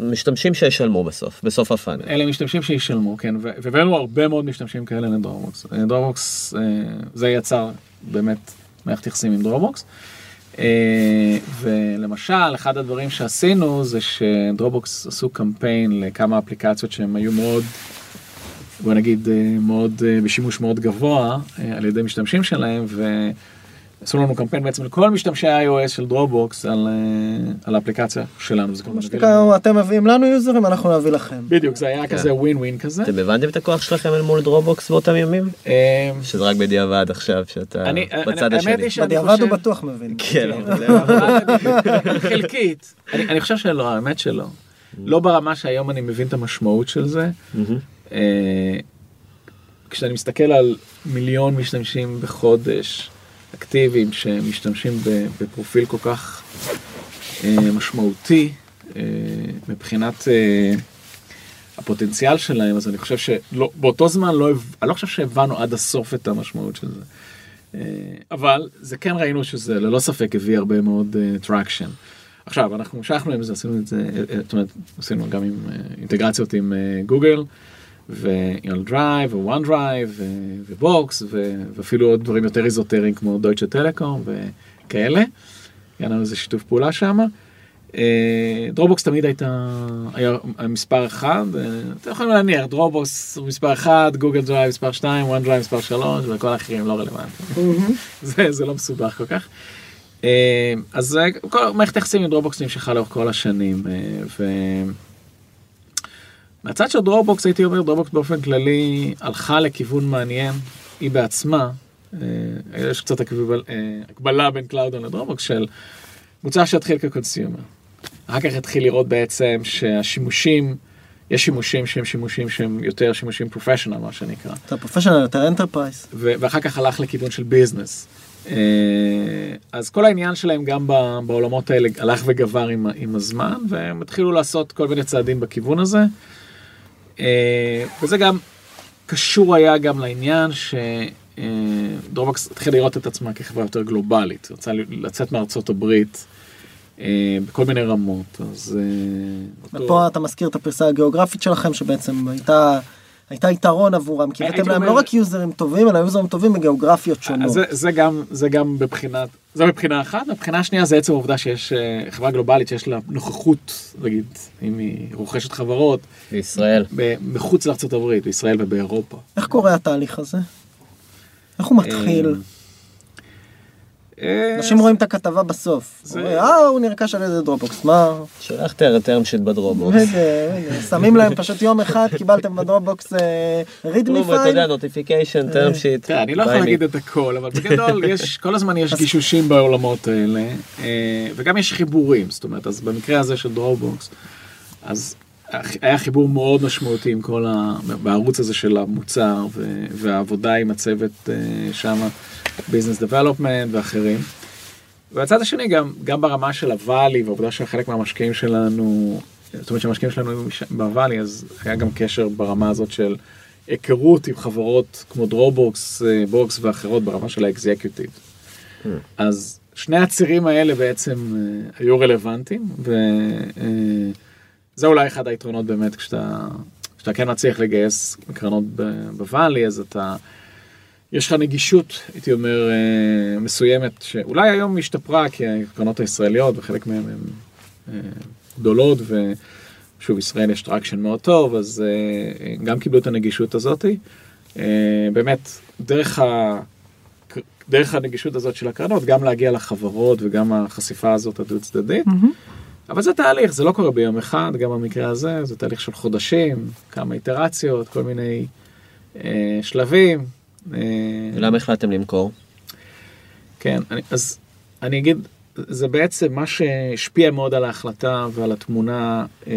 D: משתמשים שישלמו בסוף, בסוף ה funnel.
C: אלה משתמשים שישלמו, כן, והבאנו הרבה מאוד משתמשים כאלה לדרופבוקס. אה, דרופבוקס, אה, זה יצר באמת מערכת יחסים עם Dropbox. אה, ולמשל, אחד הדברים שעשינו זה ש Dropbox עשו קמפיין לכמה אפליקציות שהם היו מאוד, בוא נגיד, אה, מאוד, אה, בשימוש מאוד גבוה על ידי משתמשים שלהם, ועשו לנו קמפיין בעצם לכל משתמשי ה-iOS של Dropbox על, אה, על האפליקציה שלנו. זה כמובן
B: מה שנקרא, אתם מביאים לנו יוזרים, אנחנו נביא לכם.
C: בדיוק, זה היה כזה win win כזה.
D: אתם הבנתם את הכוח שלכם אל מול Dropbox באותם ימים?
C: אה,
D: שזה רק בדיעבד עכשיו שאתה
C: אני-
D: בצד
C: אני-
D: השני.
B: בדיעבד הוא
C: חושב-
B: בטוח מבין.
D: כן, אבל-
C: חלקית. אני אני חושב שלא, האמת שלא. לא ברמה שהיום אני מבין את המשמעות של זה. אה, כשאני מסתכל על מיליון משתמשים בחודש אקטיביים שמשתמשים בפרופיל כל כך אה, משמעותי אה, מבחינת אה, הפוטנציאל שלהם, אז אני חושב שבאותו זמן לא, אני לא חושב שהבנו עד הסוף את המשמעות של זה. אבל זה כן ראינו שזה ללא ספק הביא הרבה מאוד traction. עכשיו אנחנו המשכנו עם זה עשינו את זה זאת אומרת עשינו גם עם אינטגרציות עם גוגל ועם OneDrive ו Box ואפילו עוד דברים יותר איזוטריים כמו דויטשה טלקום וכאלה. היה לנו איזה שיתוף פעולה שם. Dropbox תמיד הייתה היה מספר אחד אה, אתם יכולים להניח Dropbox הוא מספר אחד Google Drive מספר 2 OneDrive מספר 3 וכל האחרים לא רלוונטיים. זה, זה לא מסובך כל כך. אה, אז אה, כל מערכת היחסים עם Dropbox נמשכה לאורך כל השנים. אה, ו... מהצד של Dropbox הייתי אומר Dropbox באופן כללי הלכה לכיוון מעניין היא בעצמה. אה, יש קצת הקבל, אה, הקבלה בין CloudOn ל Dropbox של מוצר שהתחיל כ consumer. אחר כך התחיל לראות בעצם שהשימושים, יש שימושים שהם שימושים שהם יותר שימושים professional מה שנקרא.
B: אתה professional, יותר enterprise.
C: ו- ואחר כך הלך לכיוון של business. אה, אז כל העניין שלהם גם בעולמות האלה הלך וגבר עם, עם הזמן והם התחילו לעשות כל מיני צעדים בכיוון הזה. אה, וזה גם קשור היה גם לעניין שדרובקס התחילה לראות את עצמה כחברה יותר גלובלית, רצה לצאת מארצות הברית אה, בכל מיני רמות. אז... אה, אותו-
B: ופה אתה מזכיר את הפריסה הגיאוגרפית שלכם שבעצם הייתה הייתה יתרון עבורם כי הבאתם להם
C: אומר-
B: לא רק יוזרים טובים אלא יוזרים טובים בגיאוגרפיות
C: אז
B: שונות.
C: זה, זה גם זה גם בבחינת זה מבחינה אחת מבחינה שנייה זה עצם העובדה שיש אה, חברה גלובלית שיש לה נוכחות נגיד אם היא רוכשת חברות
D: בישראל.
C: מחוץ לארצות הברית בישראל ובאירופה.
B: איך קורה התהליך הזה? איך הוא מתחיל?
C: אה,
B: אנשים רואים את הכתבה בסוף. אה הוא נרכש על ידי Dropbox מה?
D: שולח את ה term sheet ב Dropbox.
B: רגע, רגע, שמים להם פשוט יום אחד קיבלתם ב Dropbox readme
D: אתה יודע. notification, term sheet.
C: תראה, אני לא יכול להגיד את הכל אבל בגדול יש כל הזמן יש גישושים בעולמות האלה אה, וגם יש חיבורים זאת אומרת אז במקרה הזה של Dropbox אז היה חיבור מאוד משמעותי עם כל ה... בערוץ הזה של המוצר. והעבודה עם הצוות אה, שם business development ואחרים. והצד השני גם גם ברמה של ה Valley והעובדה שחלק מהמשקיעים שלנו זאת אומרת שהמשקיעים שלנו היו ב Valley אז היה גם קשר ברמה הזאת של היכרות עם חברות כמו Dropbox אה, Box ואחרות ברמה של ה executive. אז שני הצירים האלה בעצם אה, היו רלוונטיים וזה אולי אחד היתרונות באמת כשאתה, כשאתה כן מצליח לגייס קרנות ב Valley אז אתה יש לך נגישות הייתי אומר אה, מסוימת שאולי היום השתפרה כי הקרנות הישראליות וחלק מהן הן אה, גדולות ושוב ישראל יש traction מאוד טוב אז אה, גם קיבלו את הנגישות הזאתי אה, באמת דרך ה... דרך הנגישות הזאת של הקרנות גם להגיע לחברות וגם החשיפה הזאת הדו צדדית. אבל זה תהליך זה לא קורה ביום אחד גם במקרה הזה זה תהליך של חודשים כמה איטרציות כל מיני אה, שלבים. אה,
D: למה החלטתם למכור?
C: כן אני, אז אני אגיד זה בעצם מה שהשפיע מאוד על ההחלטה ועל התמונה אה,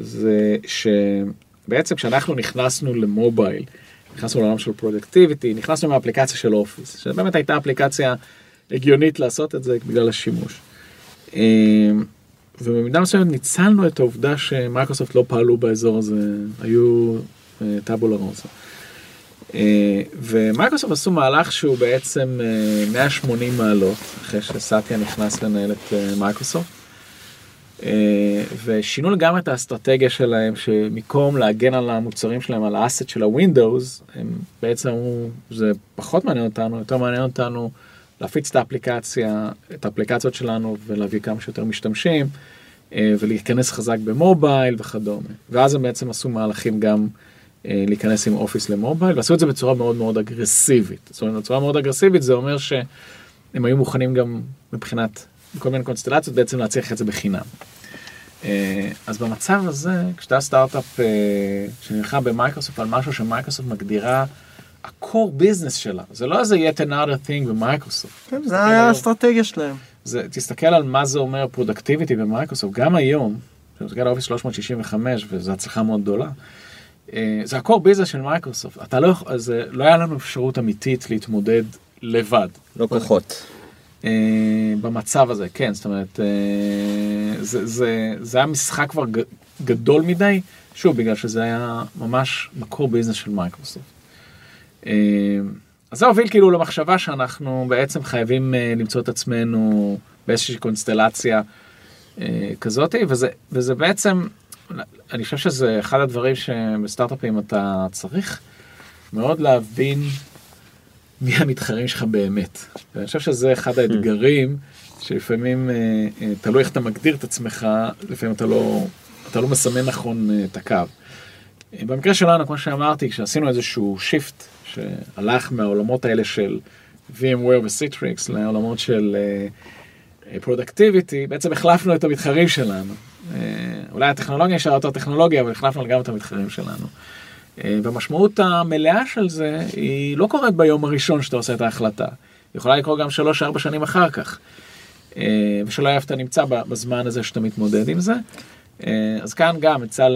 C: זה שבעצם כשאנחנו נכנסנו ל mobile נכנסנו לעולם של productivity נכנסנו מהאפליקציה של Office שבאמת הייתה אפליקציה הגיונית לעשות את זה בגלל השימוש. אה, ובמידה מסוימת ניצלנו את העובדה שמייקרוסופט לא פעלו באזור הזה היו טאבולה ראסה. אה, ומייקרוסופט עשו מהלך שהוא בעצם אה, 180 מעלות אחרי שסאטיה נכנס לנהל את אה, מייקרוסופט. אה, ושינו לגמרי את האסטרטגיה שלהם, שמקום להגן על המוצרים שלהם, על האסט של הווינדוס, הם בעצם אמרו, זה פחות מעניין אותנו, יותר מעניין אותנו להפיץ את האפליקציה, את האפליקציות שלנו ולהביא כמה שיותר משתמשים, אה, ולהיכנס חזק במובייל וכדומה. ואז הם בעצם עשו מהלכים גם אה, להיכנס עם אופיס למובייל, ועשו את זה בצורה מאוד מאוד אגרסיבית. זאת אומרת, בצורה מאוד אגרסיבית זה אומר שהם היו מוכנים גם מבחינת כל מיני קונסטלציות בעצם להציע את זה בחינם. אה, אז במצב הזה, כשאתה סטארט-אפ שנלחם במייקרוסופט על משהו שמייקרוסופט מגדירה ה-core business שלה, זה לא איזה yet another thing במייקרוסופט.
B: כן, זה היה האסטרטגיה שלהם.
C: זה, תסתכל על מה זה אומר productivity במייקרוסופט, גם היום, כשאתה מסתכל על Office 365 וזו הצלחה מאוד גדולה, אה, זה ה-core business של מייקרוסופט, אתה לא, יכול- אז אה, לא היה לנו אפשרות אמיתית להתמודד לבד.
D: לא כוחות.
C: אה, במצב הזה, כן, זאת אומרת, אה, זה, זה, זה היה משחק כבר גדול מדי, שוב, בגלל שזה היה ממש core business של מייקרוסופט. אה, אז זה הוביל כאילו למחשבה שאנחנו בעצם חייבים אה, למצוא את עצמנו באיזושהי קונסטלציה אה, כזאת, וזה, וזה בעצם, אני חושב שזה אחד הדברים שבסטארט-אפים אתה צריך מאוד להבין מי המתחרים שלך באמת. ואני חושב שזה אחד האתגרים שלפעמים, אה, אה, תלוי איך אתה מגדיר את עצמך, לפעמים אתה לא, אתה לא מסמן נכון אה, את הקו. במקרה שלנו, כמו שאמרתי, כשעשינו איזשהו shift שהלך מהעולמות האלה של VMware ו-Citrix לעולמות של productivity, בעצם החלפנו את המתחרים שלנו. אה, אולי הטכנולוגיה נשארה יותר טכנולוגיה, אבל החלפנו גם את המתחרים שלנו. אה, והמשמעות המלאה של זה היא לא קורית ביום הראשון שאתה עושה את ההחלטה. היא יכולה לקרות גם שלוש-ארבע שנים אחר כך. אה, ושלא איפה אתה נמצא בזמן הזה שאתה מתמודד עם זה. אז כאן גם עצה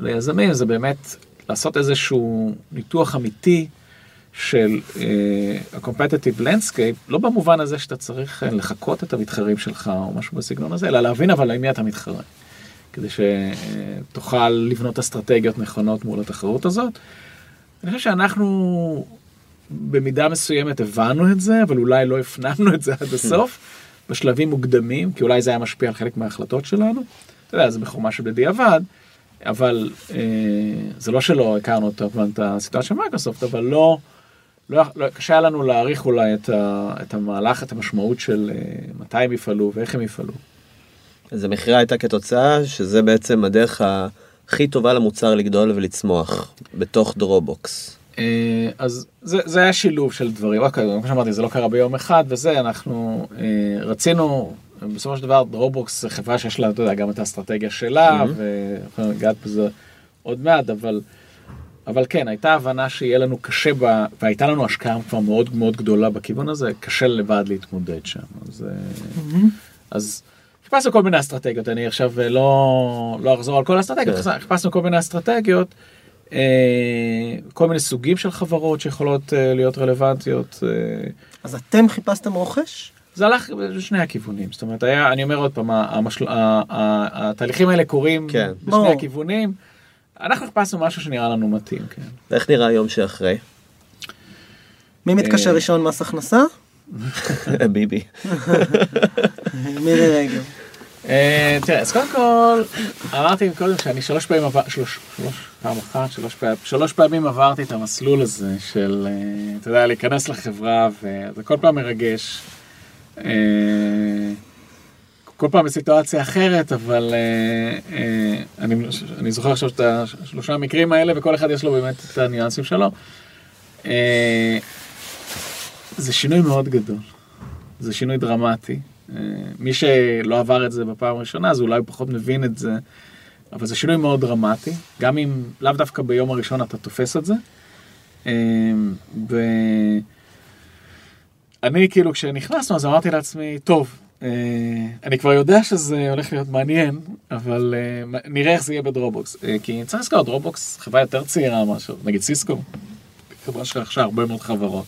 C: ליזמים זה באמת לעשות איזשהו ניתוח אמיתי של אה, ה-competitive landscape, לא במובן הזה שאתה צריך אה, לחקות את המתחרים שלך או משהו בסגנון הזה, אלא להבין אבל עם מי אתה מתחרה. כדי שתוכל לבנות אסטרטגיות נכונות מול התחרות הזאת. אני חושב שאנחנו במידה מסוימת הבנו את זה, אבל אולי לא הפנמנו את זה עד הסוף, בשלבים מוקדמים, כי אולי זה היה משפיע על חלק מההחלטות שלנו. אתה יודע, זה בחומה שבדיעבד, אבל אה, זה לא שלא הכרנו את הסיטואציה של מייקרוסופט, אבל לא, לא, לא, קשה היה לנו להעריך אולי את, ה, את המהלך, את המשמעות של אה, מתי הם יפעלו ואיך הם יפעלו.
D: אז המכירה הייתה כתוצאה שזה בעצם הדרך הכי טובה למוצר לגדול ולצמוח בתוך Dropbox.
C: אה, אז זה, זה היה שילוב של דברים, אוקיי, כמו שאמרתי, זה לא קרה ביום אחד וזה, אנחנו אה, רצינו, בסופו של דבר Dropbox זה חברה שיש לה, אתה יודע, גם את האסטרטגיה שלה, ואנחנו נגעת בזה עוד מעט, אבל, אבל כן, הייתה הבנה שיהיה לנו קשה, ב, והייתה לנו השקעה כבר מאוד מאוד גדולה בכיוון הזה, קשה לבד להתמודד שם. אז, אה, אז חיפשנו כל מיני אסטרטגיות, אני עכשיו אה, לא, לא אחזור על כל האסטרטגיות,
D: כן.
C: חיפשנו כל מיני אסטרטגיות. אה, כל מיני סוגים של חברות שיכולות להיות רלוונטיות.
B: אז אתם חיפשתם רוכש?
C: זה הלך בשני הכיוונים, זאת אומרת, היה, אני אומר עוד פעם, המשל... התהליכים האלה קורים
D: כן.
C: בשני
B: ברור.
C: הכיוונים. אנחנו חיפשנו משהו שנראה לנו מתאים, כן.
D: ואיך נראה היום שאחרי?
B: מי מתקשר
C: אה.
B: ראשון מס הכנסה?
D: ביבי.
B: מירי רגב.
C: אה, תראה, אז קודם כל, אמרתי קודם שאני שלוש פעמים עבר, שלוש, שלוש, פעם אחת, שלוש פעמים, שלוש פעמים עברתי את המסלול הזה של, אה, אתה יודע, להיכנס לחברה, וזה כל פעם מרגש. כל פעם בסיטואציה אחרת, אבל אה, אה, אני, אני זוכר עכשיו את השלושה המקרים האלה, וכל אחד יש לו באמת את הניואנסים שלו. אה, זה שינוי מאוד גדול. זה שינוי דרמטי. אה, מי שלא עבר את זה בפעם הראשונה, אז אולי פחות מבין את זה, אבל זה שינוי מאוד דרמטי, גם אם לאו דווקא ביום הראשון אתה תופס את זה. אה, ואני כאילו כשנכנסנו אז אמרתי לעצמי, טוב, אה, אני כבר יודע שזה הולך להיות מעניין, אבל אה, נראה איך זה יהיה ב Dropbox. אה, כי צריך לזכור, Dropbox חברה יותר צעירה משהו, נגיד סיסקו, חברה שרכשה הרבה מאוד חברות.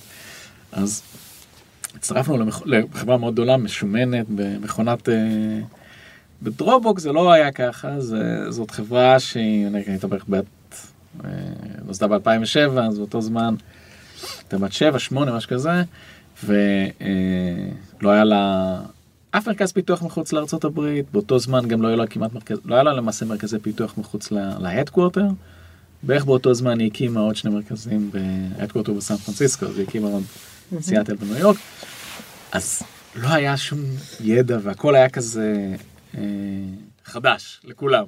C: אז הצטרפנו למח... לחברה מאוד גדולה, משומנת, במכונת... בדרובוקס זה לא היה ככה, זה, זאת חברה שהיא, אני הייתה בערך בת... נוסדה ב-2007, אז באותו זמן, הייתה בת 7, 8, משהו כזה, ולא היה לה... אף מרכז פיתוח מחוץ לארצות הברית, באותו זמן גם לא היה לה כמעט מרכז, לא היה לה למעשה מרכזי פיתוח מחוץ לה headquarter. בערך באותו זמן היא הקימה עוד שני מרכזים בה headquarter בסן פרנסיסקו, אז היא הקימה עוד סיאטל בניו יורק. אז לא היה שום ידע והכל היה כזה אה, חדש לכולם.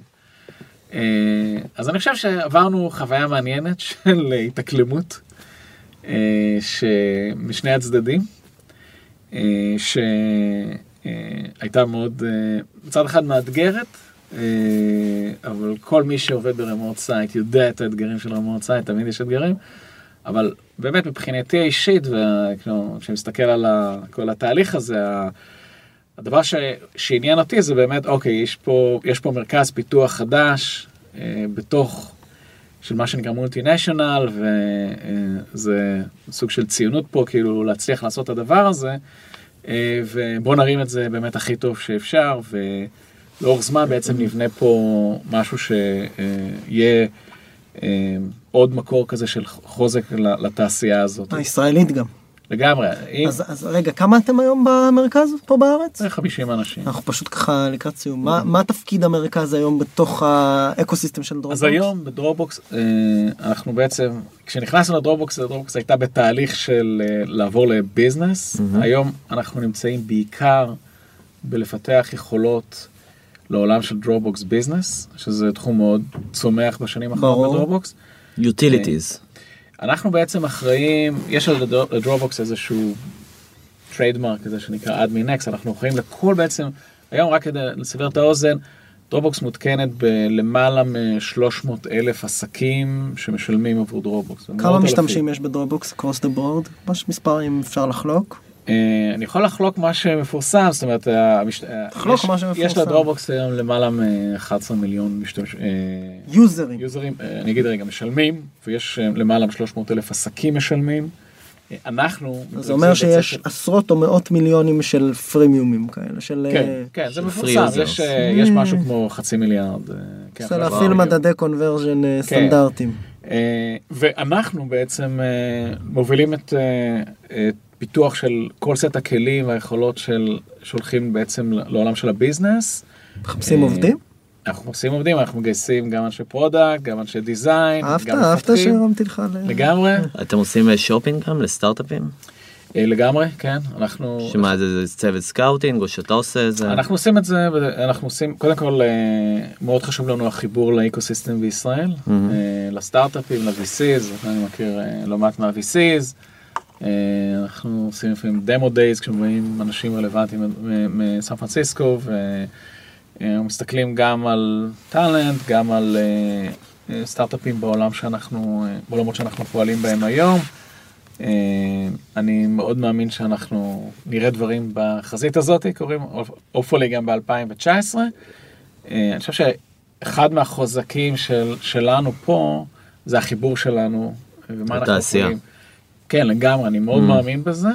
C: אה, אז אני חושב שעברנו חוויה מעניינת של התאקלמות אה, משני הצדדים, אה, שהייתה מאוד, מצד אחד מאתגרת, אבל כל מי שעובד ב remote site יודע את האתגרים של remote site, תמיד יש אתגרים, אבל באמת מבחינתי האישית, וכשאני מסתכל על כל התהליך הזה, הדבר ש, שעניין אותי זה באמת, אוקיי, יש פה, יש פה מרכז פיתוח חדש אה, בתוך של מה שנקרא multinational, וזה סוג של ציונות פה, כאילו להצליח לעשות את הדבר הזה, אה, ובואו נרים את זה באמת הכי טוב שאפשר, ולאורך זמן בעצם נבנה פה משהו שיהיה אה, עוד מקור כזה של חוזק לתעשייה הזאת.
B: הישראלית גם.
C: לגמרי. אם...
B: אז, אז רגע, כמה אתם היום במרכז פה בארץ?
C: 50 אנשים.
B: אנחנו פשוט ככה לקראת סיום. מה, מה תפקיד המרכז היום בתוך האקוסיסטם של Dropbox?
C: אז היום ב Dropbox אה, אנחנו בעצם, כשנכנסנו ל Dropbox, Dropbox הייתה בתהליך של אה, לעבור ל business. Mm-hmm. היום אנחנו נמצאים בעיקר בלפתח יכולות לעולם של Dropbox Business, שזה תחום מאוד צומח בשנים האחרונות ב Dropbox.
D: Utilities.
C: אנחנו בעצם אחראים, יש על ל Dropbox איזשהו trademark כזה שנקרא admin next, אנחנו אחראים לכל בעצם, היום רק כדי לסבר את האוזן, Dropbox מותקנת בלמעלה מ-300 אלף עסקים שמשלמים עבור Dropbox.
B: כמה משתמשים יש ב Dropbox across the board? ממש מספר אם אפשר לחלוק?
C: אה, אני יכול לחלוק מה שמפורסם, זאת אומרת,
B: לחלוק מה שמפורסם.
C: יש לדרופבוקס היום למעלה מ-11 מיליון משתמשים. אה,
B: יוזרים.
C: יוזרים, אה, אני אגיד רגע, משלמים, ויש למעלה מ-300 אלף עסקים משלמים. אנחנו...
B: זה אומר שיש עשרות או מאות מיליונים של פרימיומים כאלה, של...
C: כן, כן, זה מפורסם, יש משהו כמו חצי מיליארד.
B: כן, זה להפעיל מדדי קונברג'ן כן. סטנדרטיים.
C: ואנחנו בעצם מובילים את פיתוח של כל סט הכלים והיכולות של שהולכים בעצם לעולם של ה business.
B: מחפשים עובדים?
C: אנחנו מחפשים עובדים, אנחנו מגייסים גם אנשי product, גם אנשי design,
B: אהבת, אהבת שהרמתי לך.
C: לגמרי.
D: אתם עושים שופינג גם לסטארט-אפים?
C: לגמרי, כן, אנחנו...
D: שמה זה, זה צוות scouting או שאתה עושה את זה?
C: אנחנו עושים את זה, אנחנו עושים, קודם כל מאוד חשוב לנו החיבור לאקוסיסטם בישראל, mm-hmm. לסטארט-אפים, ל-VCs, אני מכיר לא מעט מה-VCs. אה, אנחנו עושים לפעמים דמו דייז כשבאים אנשים רלוונטיים מסן פרנסיסקו ומסתכלים גם על טאלנט, גם על אה, סטארט-אפים בעולם שאנחנו, אה, בעולמות שאנחנו פועלים בהם היום. אני מאוד מאמין שאנחנו נראה דברים בחזית הזאת, קוראים, אופולי גם ב-2019. אני חושב שאחד מהחוזקים של, שלנו פה זה החיבור שלנו ומה אנחנו יכולים. כן, לגמרי, אני מאוד mm. מאמין בזה,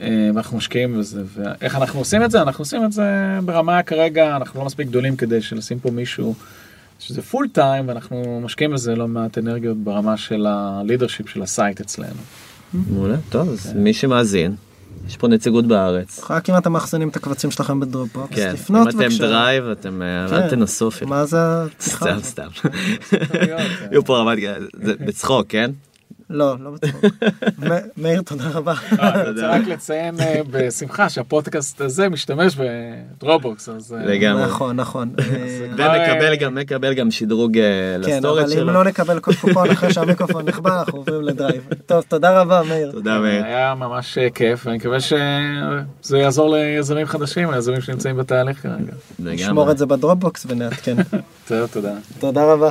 C: אה, ואנחנו משקיעים בזה. ואיך אנחנו עושים את זה? אנחנו עושים את זה ברמה כרגע, אנחנו לא מספיק גדולים כדי שנשים פה מישהו שזה full time, ואנחנו משקיעים בזה לא מעט אנרגיות ברמה של ה leadership של ה site אצלנו.
D: מעולה, טוב, אז מי שמאזין, יש פה נציגות בארץ.
B: רק אם אתם מאחסנים את הקבצים שלכם ב Dropbox, כן, לפנות
D: בבקשה. אם אתם Drive, אתם אה, אל
B: כן.
D: תנסו אפילו.
B: מה זה
D: סתם, סתם. יהיו פה רמת, זה בצחוק, כן?
B: לא, לא בצחוק. מאיר, תודה רבה.
C: אה, אני רוצה רק לציין אה, בשמחה שהפודקאסט הזה משתמש ב Dropbox, אז...
B: אה, לגמרי. נכון, נכון.
D: ומקבל גם שדרוג ל storage שלו.
B: כן, אבל אם לא נקבל כל קופון אחרי שהמיקרופון נכבה, אנחנו עוברים ל Drive. טוב, תודה רבה, מאיר.
D: תודה, מאיר.
C: היה ממש כיף, ואני מקווה שזה יעזור ליזמים חדשים, היזמים שנמצאים בתהליך כרגע.
B: נשמור את זה בדרופבוקס ונעדכן.
C: תודה.
B: תודה רבה.